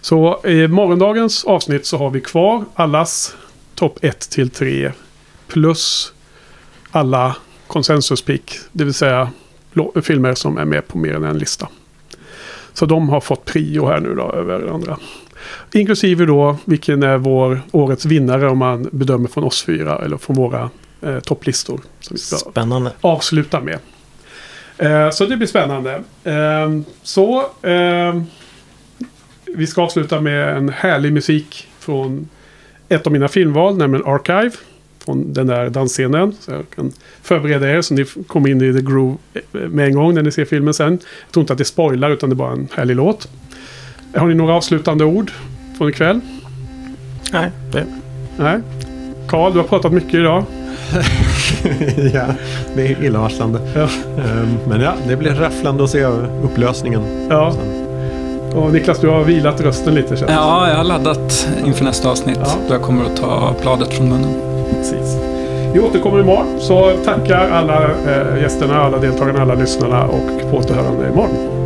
Så i morgondagens avsnitt så har vi kvar allas topp 1 till 3 plus alla konsensuspick, det vill säga filmer som är med på mer än en lista. Så de har fått prio här nu då över andra. Inklusive då vilken är vår årets vinnare om man bedömer från oss fyra eller från våra eh, topplistor. Som vi ska Spännande. avsluta med. Eh, så det blir spännande. Eh, så eh, vi ska avsluta med en härlig musik från ett av mina filmval, nämligen Archive. Från den där dansscenen. Så jag kan förbereda er så ni kommer in i the groove med en gång när ni ser filmen sen. Jag tror inte att det spoilar utan det är bara en härlig låt. Har ni några avslutande ord från ikväll? Nej, det, Nej? Karl, du har pratat mycket idag. ja, det är illavarslande. Ja. Ehm, Men ja, det blir rafflande att se upplösningen. Ja. Och Niklas, du har vilat rösten lite känns. Ja, jag har laddat inför nästa avsnitt. Ja. Då jag kommer att ta bladet från munnen. Precis. Vi återkommer imorgon. Så tackar alla eh, gästerna, alla deltagarna, alla lyssnarna och på återhörande imorgon.